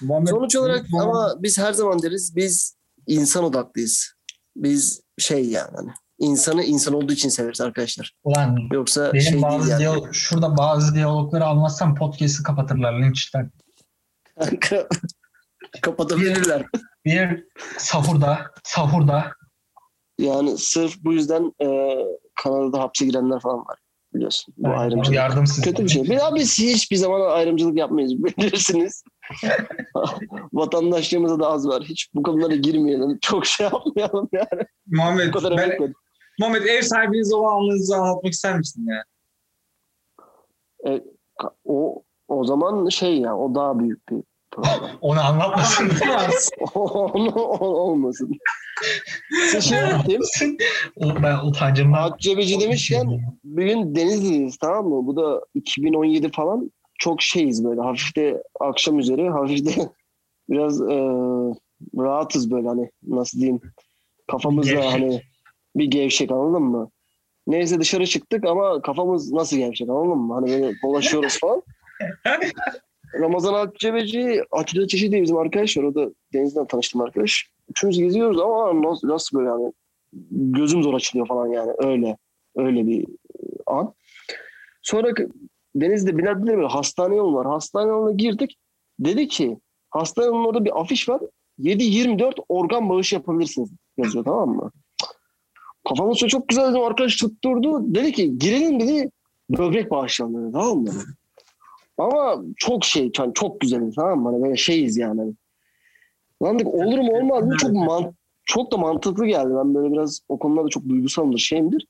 Muhammed, Sonuç olarak Muhammed- ama biz her zaman deriz biz insan odaklıyız. Biz şey yani hani insanı insan olduğu için severiz arkadaşlar. Ulan Yoksa benim şey bazı yani. diyalog, şurada bazı diyalogları almazsam podcast'i kapatırlar linçten. Kapatabilirler. Bir sahurda, sahurda Yani sırf bu yüzden e, Kanada'da hapse girenler falan var. Biliyorsun. Bu yani ayrımcılık. yardımsız. Kötü bir şey. Daha biz hiçbir zaman ayrımcılık yapmayız. Bilirsiniz. Vatandaşlığımızda da az var. Hiç bu konulara girmeyelim. Çok şey yapmayalım yani. Muhammed, Bu kadar ben. Muhammed ev sahibiniz olan anınızı anlatmak ister misin ya? O, o zaman şey ya o daha büyük bir problem. Onu anlatmasın. Onu o- olmasın. Size şey yapayım. O- ben utancımdan. Akçebici demişken bir gün Denizli'yiz tamam mı? Bu da 2017 falan. Çok şeyiz böyle. Hafif de akşam üzeri. Hafif de biraz e, rahatız böyle hani nasıl diyeyim. Kafamızda Gevşek. hani bir gevşek anladın mı? Neyse dışarı çıktık ama kafamız nasıl gevşek anladın mı? Hani böyle dolaşıyoruz falan. Ramazan Akçebeci, Atilla Çeşit diye bizim arkadaş var. O da denizden tanıştım arkadaş. Üçümüz geziyoruz ama nasıl, nasıl böyle yani gözüm zor açılıyor falan yani öyle. Öyle bir an. Sonra denizde Bilal böyle hastane yolu var. Hastane yoluna girdik. Dedi ki hastanenin orada bir afiş var. 7-24 organ bağışı yapabilirsiniz yazıyor tamam mı? Kafamın suyu çok güzel dedim. Arkadaş tutturdu. Dedi ki girelim dedi. Böbrek bağışlayalım dedi. Tamam mı? Ama çok şey yani çok güzel tamam mı? Hani böyle şeyiz yani. Hani. Lan dedik olur mu olmaz mı? Çok man çok da mantıklı geldi. Ben böyle biraz o konularda çok duygusalımdır, şeyimdir.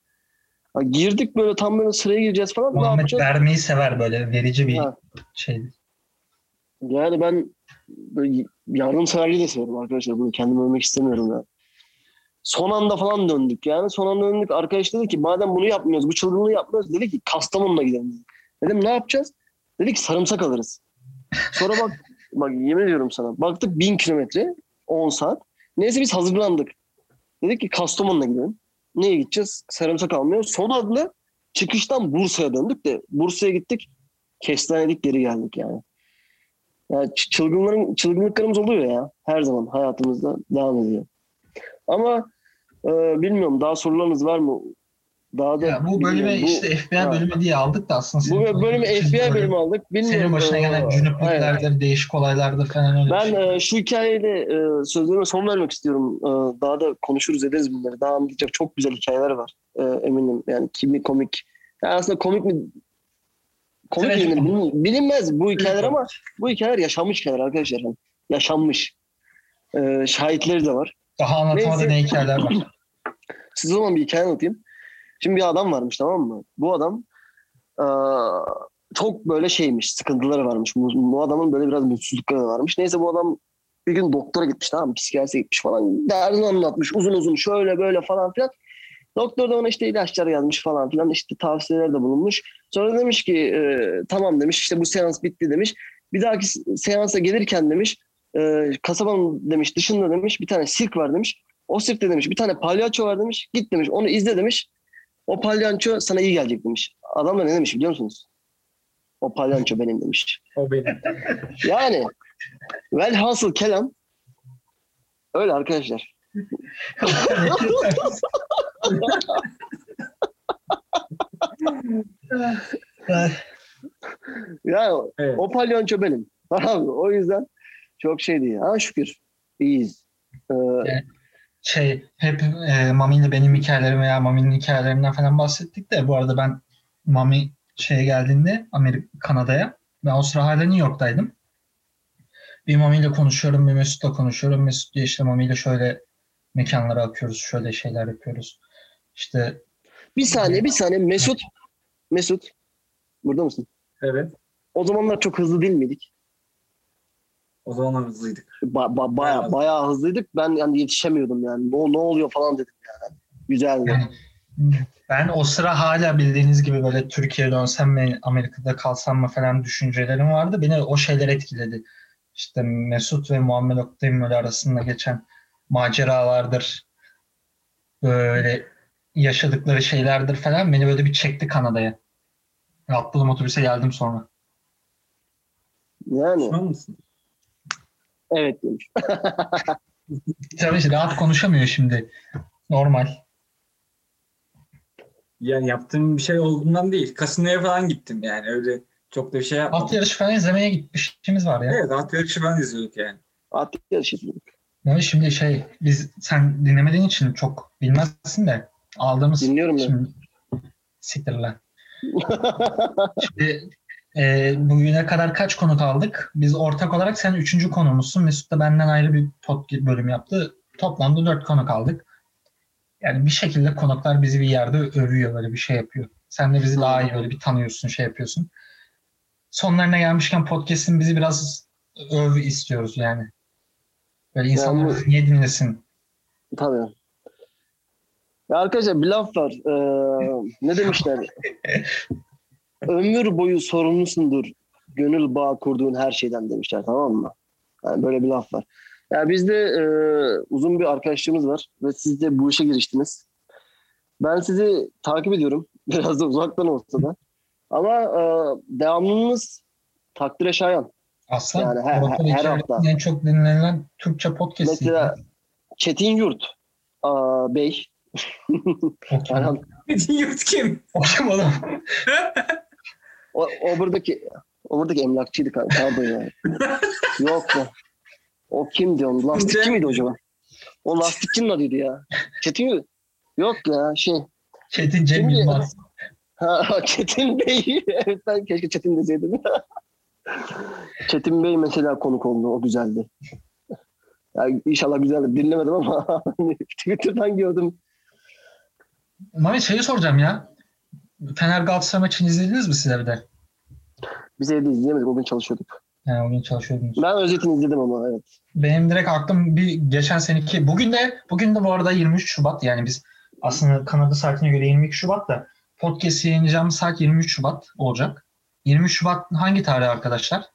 Ha, girdik böyle tam böyle sıraya gireceğiz falan. Muhammed vermeyi sever böyle verici bir Ha. şey. Yani ben yardımseverliği de seviyorum arkadaşlar. Bunu kendim övmek istemiyorum ya. Son anda falan döndük yani. Son anda döndük. Arkadaş dedi ki madem bunu yapmıyoruz, bu çılgınlığı yapmıyoruz. Dedi ki Kastamonu'na gidelim. Dedim ne yapacağız? Dedi ki sarımsak alırız. Sonra bak, bak yemin ediyorum sana. Baktık bin kilometre, 10 saat. Neyse biz hazırlandık. Dedik ki Kastamonu'na gidelim. Neye gideceğiz? Sarımsak almaya. Son adlı çıkıştan Bursa'ya döndük de Bursa'ya gittik. Kestanedik geri geldik yani. Yani çılgınların, çılgınlıklarımız oluyor ya. Her zaman hayatımızda devam ediyor. Ama e, bilmiyorum daha sorularınız var mı? Daha da Ya bu bölüme. Bu- işte FBI ha. bölümü diye aldık da aslında. bu bölümü FBI bölüm- bölümü aldık. Bilmiyorum. Senin başına gelen cünüplüklerdir, değişik olaylardır falan öyle Ben şey. e, şu hikayeyle e, sözlerime son vermek istiyorum. E, daha da konuşuruz ederiz bunları. Daha anlatacak çok güzel hikayeler var. E, eminim. Yani kimi komik. Yani aslında komik mi? Komik denir? mi? Bilin- Bilinmez bu hikayeler ama bu hikayeler yaşanmış hikayeler arkadaşlar. Yani yaşanmış. E, şahitleri de var. Daha ne hikayeler var. Size o zaman bir hikaye anlatayım. Şimdi bir adam varmış tamam mı? Bu adam e, çok böyle şeymiş, sıkıntıları varmış. Bu, bu adamın böyle biraz mutsuzlukları varmış. Neyse bu adam bir gün doktora gitmiş tamam mı? Psikiyatriye gitmiş falan. Derdini anlatmış uzun uzun şöyle böyle falan filan. Doktor da ona işte ilaçlar yazmış falan filan. işte tavsiyeler de bulunmuş. Sonra demiş ki e, tamam demiş işte bu seans bitti demiş. Bir dahaki se- seansa gelirken demiş e, kasabanın demiş dışında demiş bir tane sirk var demiş. O sirkte demiş bir tane palyaço var demiş. Git demiş onu izle demiş. O palyaço sana iyi gelecek demiş. Adam da ne demiş biliyor musunuz? O palyaço benim demiş. O benim. Yani velhasıl kelam öyle arkadaşlar. Yani Evet. o palyaço benim. Tamam mı? O yüzden çok şey değil. Ha şükür iyiyiz. Ee, şey hep e, Mami ile benim hikayelerim veya Mami'nin hikayelerinden falan bahsettik de bu arada ben Mami şeye geldiğinde Amerika Kanada'ya ben o sıra hala New York'taydım. Bir Mami ile konuşuyorum, bir Mesut'la konuşuyorum. Mesut diyor işte Mami ile şöyle mekanlara akıyoruz, şöyle şeyler yapıyoruz. İşte bir saniye bir saniye Mesut Mesut burada mısın? Evet. O zamanlar çok hızlı değil miydik? O zaman hızlıydık. Ba- ba- baya, Bayağı. bayağı hızlıydık. Ben yani yetişemiyordum yani. Ne, ne oluyor falan dedim yani. Güzeldi. Yani ben o sıra hala bildiğiniz gibi böyle Türkiye'ye dönsem mi Amerika'da kalsam mı falan düşüncelerim vardı. Beni o şeyler etkiledi. İşte Mesut ve Muhammed Oktay'ın arasında geçen maceralardır. Böyle yaşadıkları şeylerdir falan. Beni böyle bir çekti Kanada'ya. Atladım otobüse geldim sonra. Yani Pişman mısın? Evet demiş. Tabii rahat konuşamıyor şimdi. Normal. Yani yaptığım bir şey olduğundan değil. Kasinoya falan gittim yani. Öyle çok da bir şey yapmadım. At yarışı falan izlemeye gitmişimiz var ya. Evet at yarışı falan izliyorduk yani. At yarışı izledik. Yani şimdi şey biz sen dinlemediğin için çok bilmezsin de aldığımız Dinliyorum ben. şimdi siktir lan. Şimdi e, bugüne kadar kaç konuk aldık? Biz ortak olarak sen üçüncü konuğumuzsun. Mesut da benden ayrı bir podcast bölüm yaptı. Toplamda dört konuk aldık. Yani bir şekilde konuklar bizi bir yerde övüyor böyle bir şey yapıyor. Sen de bizi daha iyi böyle bir tanıyorsun şey yapıyorsun. Sonlarına gelmişken podcast'in bizi biraz öv istiyoruz yani. Böyle insanlar bizi niye dinlesin? Tabii. Ya arkadaşlar bir laf var. Ee, ne demişler? Ömür boyu sorumlusundur. Gönül bağ kurduğun her şeyden demişler tamam mı? Yani böyle bir laf var. Ya bizde e, uzun bir arkadaşlığımız var ve siz de bu işe giriştiniz. Ben sizi takip ediyorum. Biraz da uzaktan olsa da. Ama e, devamlılığınız takdire şayan. Aslan Yani her- her içerisinde hafta. en çok dinlenilen Türkçe podcast. Mesela Çetin Yurt aa, Bey. Erhan, Yurt kim? O kim oğlum? o, o buradaki o buradaki emlakçıydı. Pardon ya. Yok mu? O kimdi onun? Lastikçi miydi acaba? O lastikçinin adıydı ya. Çetin Yurt. Yok ya şey. Çetin Cem? Yılmaz. Ha, Çetin Bey. evet ben keşke Çetin deseydim. Çetin Bey mesela konuk oldu. O güzeldi. Ya inşallah güzeldi. Dinlemedim ama Twitter'dan gördüm. Mami şeyi soracağım ya. Fener Galatasaray maçını izlediniz mi siz evde? Biz evde izleyemedik. O gün çalışıyorduk. Yani o gün çalışıyordunuz. Ben özetini izledim ama evet. Benim direkt aklım bir geçen seneki bugün de bugün de bu arada 23 Şubat yani biz aslında Kanada saatine göre 22 Şubat da podcast yayınlayacağımız saat 23 Şubat olacak. 23 Şubat hangi tarih arkadaşlar?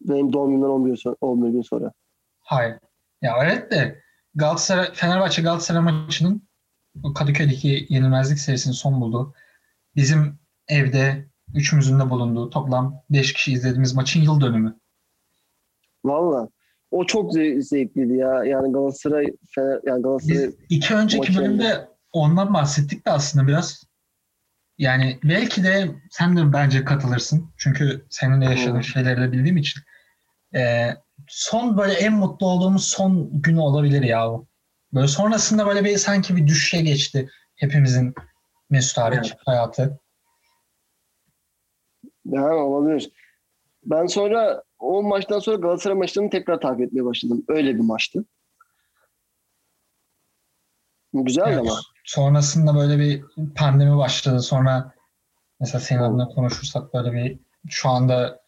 Benim doğum günümden 11 gün sonra. 11 gün sonra. Hayır. Ya evet de Galatasaray Fenerbahçe Galatasaray maçının Kadıköy'deki yenilmezlik serisinin son bulduğu bizim evde üçümüzün de bulunduğu toplam 5 kişi izlediğimiz maçın yıl dönümü. Valla. O çok ze- zevkliydi ya. Yani Galatasaray, Fener, yani Galatasaray Biz iki önceki bölümde ondan bahsettik de aslında biraz. Yani belki de sen de bence katılırsın. Çünkü senin de yaşadığın Hı. şeyleri de bildiğim için. Ee, son böyle en mutlu olduğumuz son günü olabilir ya o. Böyle sonrasında böyle bir sanki bir düşüşe geçti hepimizin Mesut hariç Evet. hayatı. yani olabilir. Ben sonra o maçtan sonra Galatasaray maçlarını tekrar takip etmeye başladım. Öyle bir maçtı. Güzeldi Evet. ama. Sonrasında böyle bir pandemi başladı. Sonra mesela senin adına konuşursak böyle bir şu anda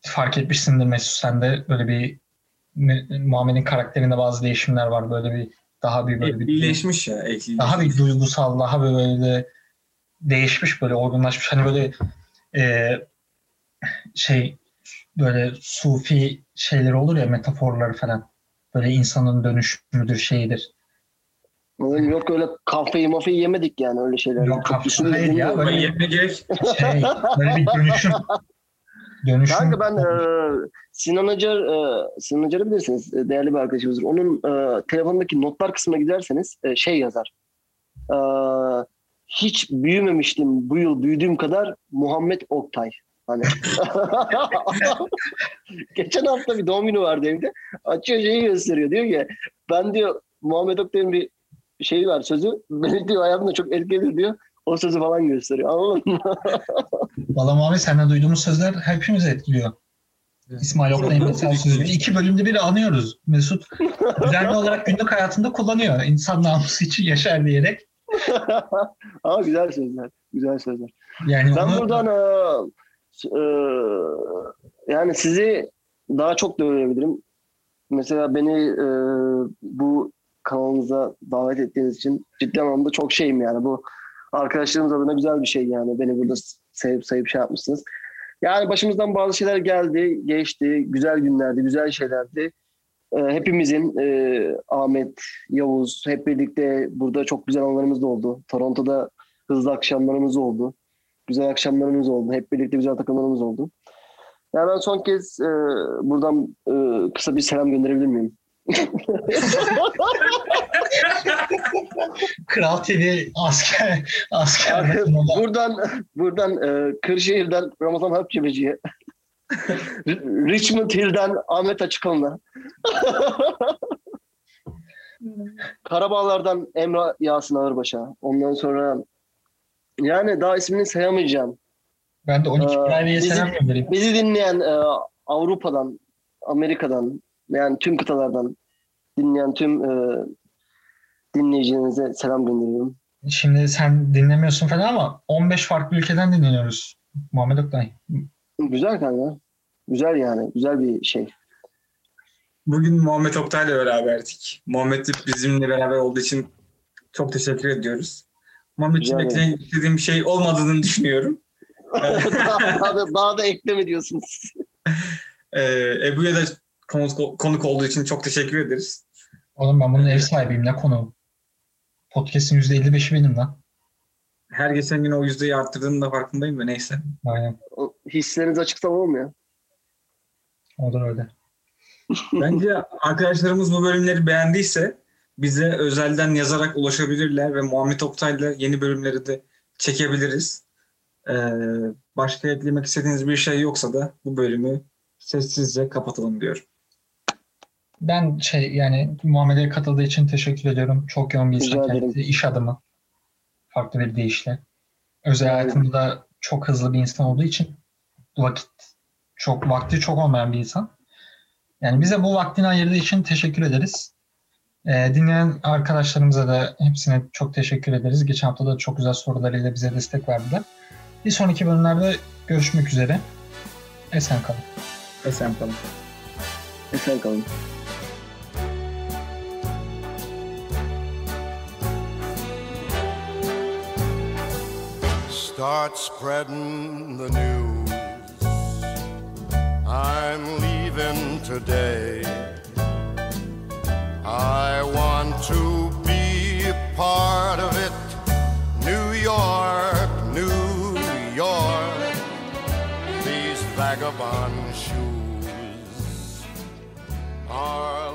fark etmişsindir Mesut sen de böyle bir Muhammed'in karakterinde bazı değişimler var. Böyle bir daha bir böyle bir Ehlileşmiş ya. ehlileşmiş. daha bir duygusal, daha böyle değişmiş böyle olgunlaşmış. Hani böyle e, şey böyle sufi şeyler olur ya metaforları falan. Böyle insanın dönüşümüdür şeyidir. Oğlum Yok öyle kafeyi mafeyi yemedik yani öyle şeyler. Yok, düşündüm, hayır ya, böyle- gerek. Şey, böyle bir dönüşüm. Dönüşüm. Kanka ben e, Sinan Acar, e, Sinan Acar'ı bilirsiniz. e, Değerli bir arkadaşımızdır. Onun e, telefonundaki notlar kısmına giderseniz e, şey yazar. E, hiç büyümemiştim bu yıl büyüdüğüm kadar Muhammed Oktay. Hani. Geçen hafta bir doğum günü vardı evde. Açıyor şeyi gösteriyor. Diyor ki ben diyor Muhammed Oktay'ın bir şeyi var sözü. Beni diyor hayatımda çok etkiledi diyor. O sözü falan gösteriyor. Anladın mı? Valla Muhammed senden duyduğumuz sözler hepimizi etkiliyor. İsmail Oktay'ın mesela sözünü iki bölümde biri anıyoruz. Mesut düzenli olarak günlük hayatında kullanıyor. İnsan namusu için yaşar diyerek. Ama güzel sözler. Güzel sözler. Yani Ben onu, buradan e, e, yani sizi daha çok da öğrenebilirim. Mesela beni e, bu kanalınıza davet ettiğiniz için ciddi anlamda çok şeyim yani. Bu arkadaşlarımız adına güzel bir şey yani. Beni burada sevip sayıp şey yapmışsınız. Yani başımızdan bazı şeyler geldi, geçti. Güzel günlerdi, güzel şeylerdi. E, hepimizin e, Ahmet, Yavuz hep birlikte burada çok güzel anlarımız da oldu. Toronto'da hızlı akşamlarımız oldu güzel akşamlarımız oldu. Hep birlikte güzel takımlarımız oldu. Yani ben son kez e, buradan e, kısa bir selam gönderebilir miyim? Kral TV asker asker basınında- buradan buradan e, Kırşehir'den Ramazan Hapçebeci'ye Richmond Hill'den Ahmet Açıkan'la Karabağlar'dan Emrah Yasin Ağırbaş'a ondan sonra yani daha ismini sayamayacağım. Ben de 12 Ee, göndereyim. Bizi dinleyen e, Avrupa'dan, Amerika'dan, yani tüm kıtalardan dinleyen tüm e, dinleyicilerinize selam gönderiyorum. Şimdi sen dinlemiyorsun falan ama 15 farklı ülkeden dinleniyoruz. Muhammed Oktay. Güzel kanka. Güzel yani. Güzel bir şey. Bugün Muhammed Oktay'la beraberdik. Muhammed de bizimle beraber olduğu için çok teşekkür ediyoruz. Ederim. eklemek istediğim bir şey olmadığını düşünüyorum. daha, da, daha da ekleme diyorsunuz. Ee, Ebu'ya da konuk, konuk olduğu için çok teşekkür ederiz. Oğlum ben bunun ev sahibiyim ne konu. Podcast'in %55'i benim lan. Her geçen gün o yüzdeyi arttırdığının da farkındayım da neyse. Aynen. O hisleriniz açık tamam mı ya? Olur öyle. Bence arkadaşlarımız bu bölümleri beğendiyse bize özelden yazarak ulaşabilirler ve Muhammed Oktay'la yeni bölümleri de çekebiliriz. Ee, başka eklemek istediğiniz bir şey yoksa da bu bölümü sessizce kapatalım diyorum. Ben şey yani Muhammed'e katıldığı için teşekkür ediyorum. Çok yoğun bir insan iş adamı. Farklı bir deyişle. Özel hayatında da çok hızlı bir insan olduğu için vakit çok vakti çok olmayan bir insan. Yani bize bu vaktini ayırdığı için teşekkür ederiz. Ee, dinleyen arkadaşlarımıza da hepsine çok teşekkür ederiz. Geçen hafta da çok güzel sorularıyla bize destek verdiler. Bir sonraki bölümlerde görüşmek üzere. Esen kalın. Esen kalın. Esen kalın. Start spreading the news. I'm leaving today. I want to be a part of it. New York, New York. These vagabond shoes are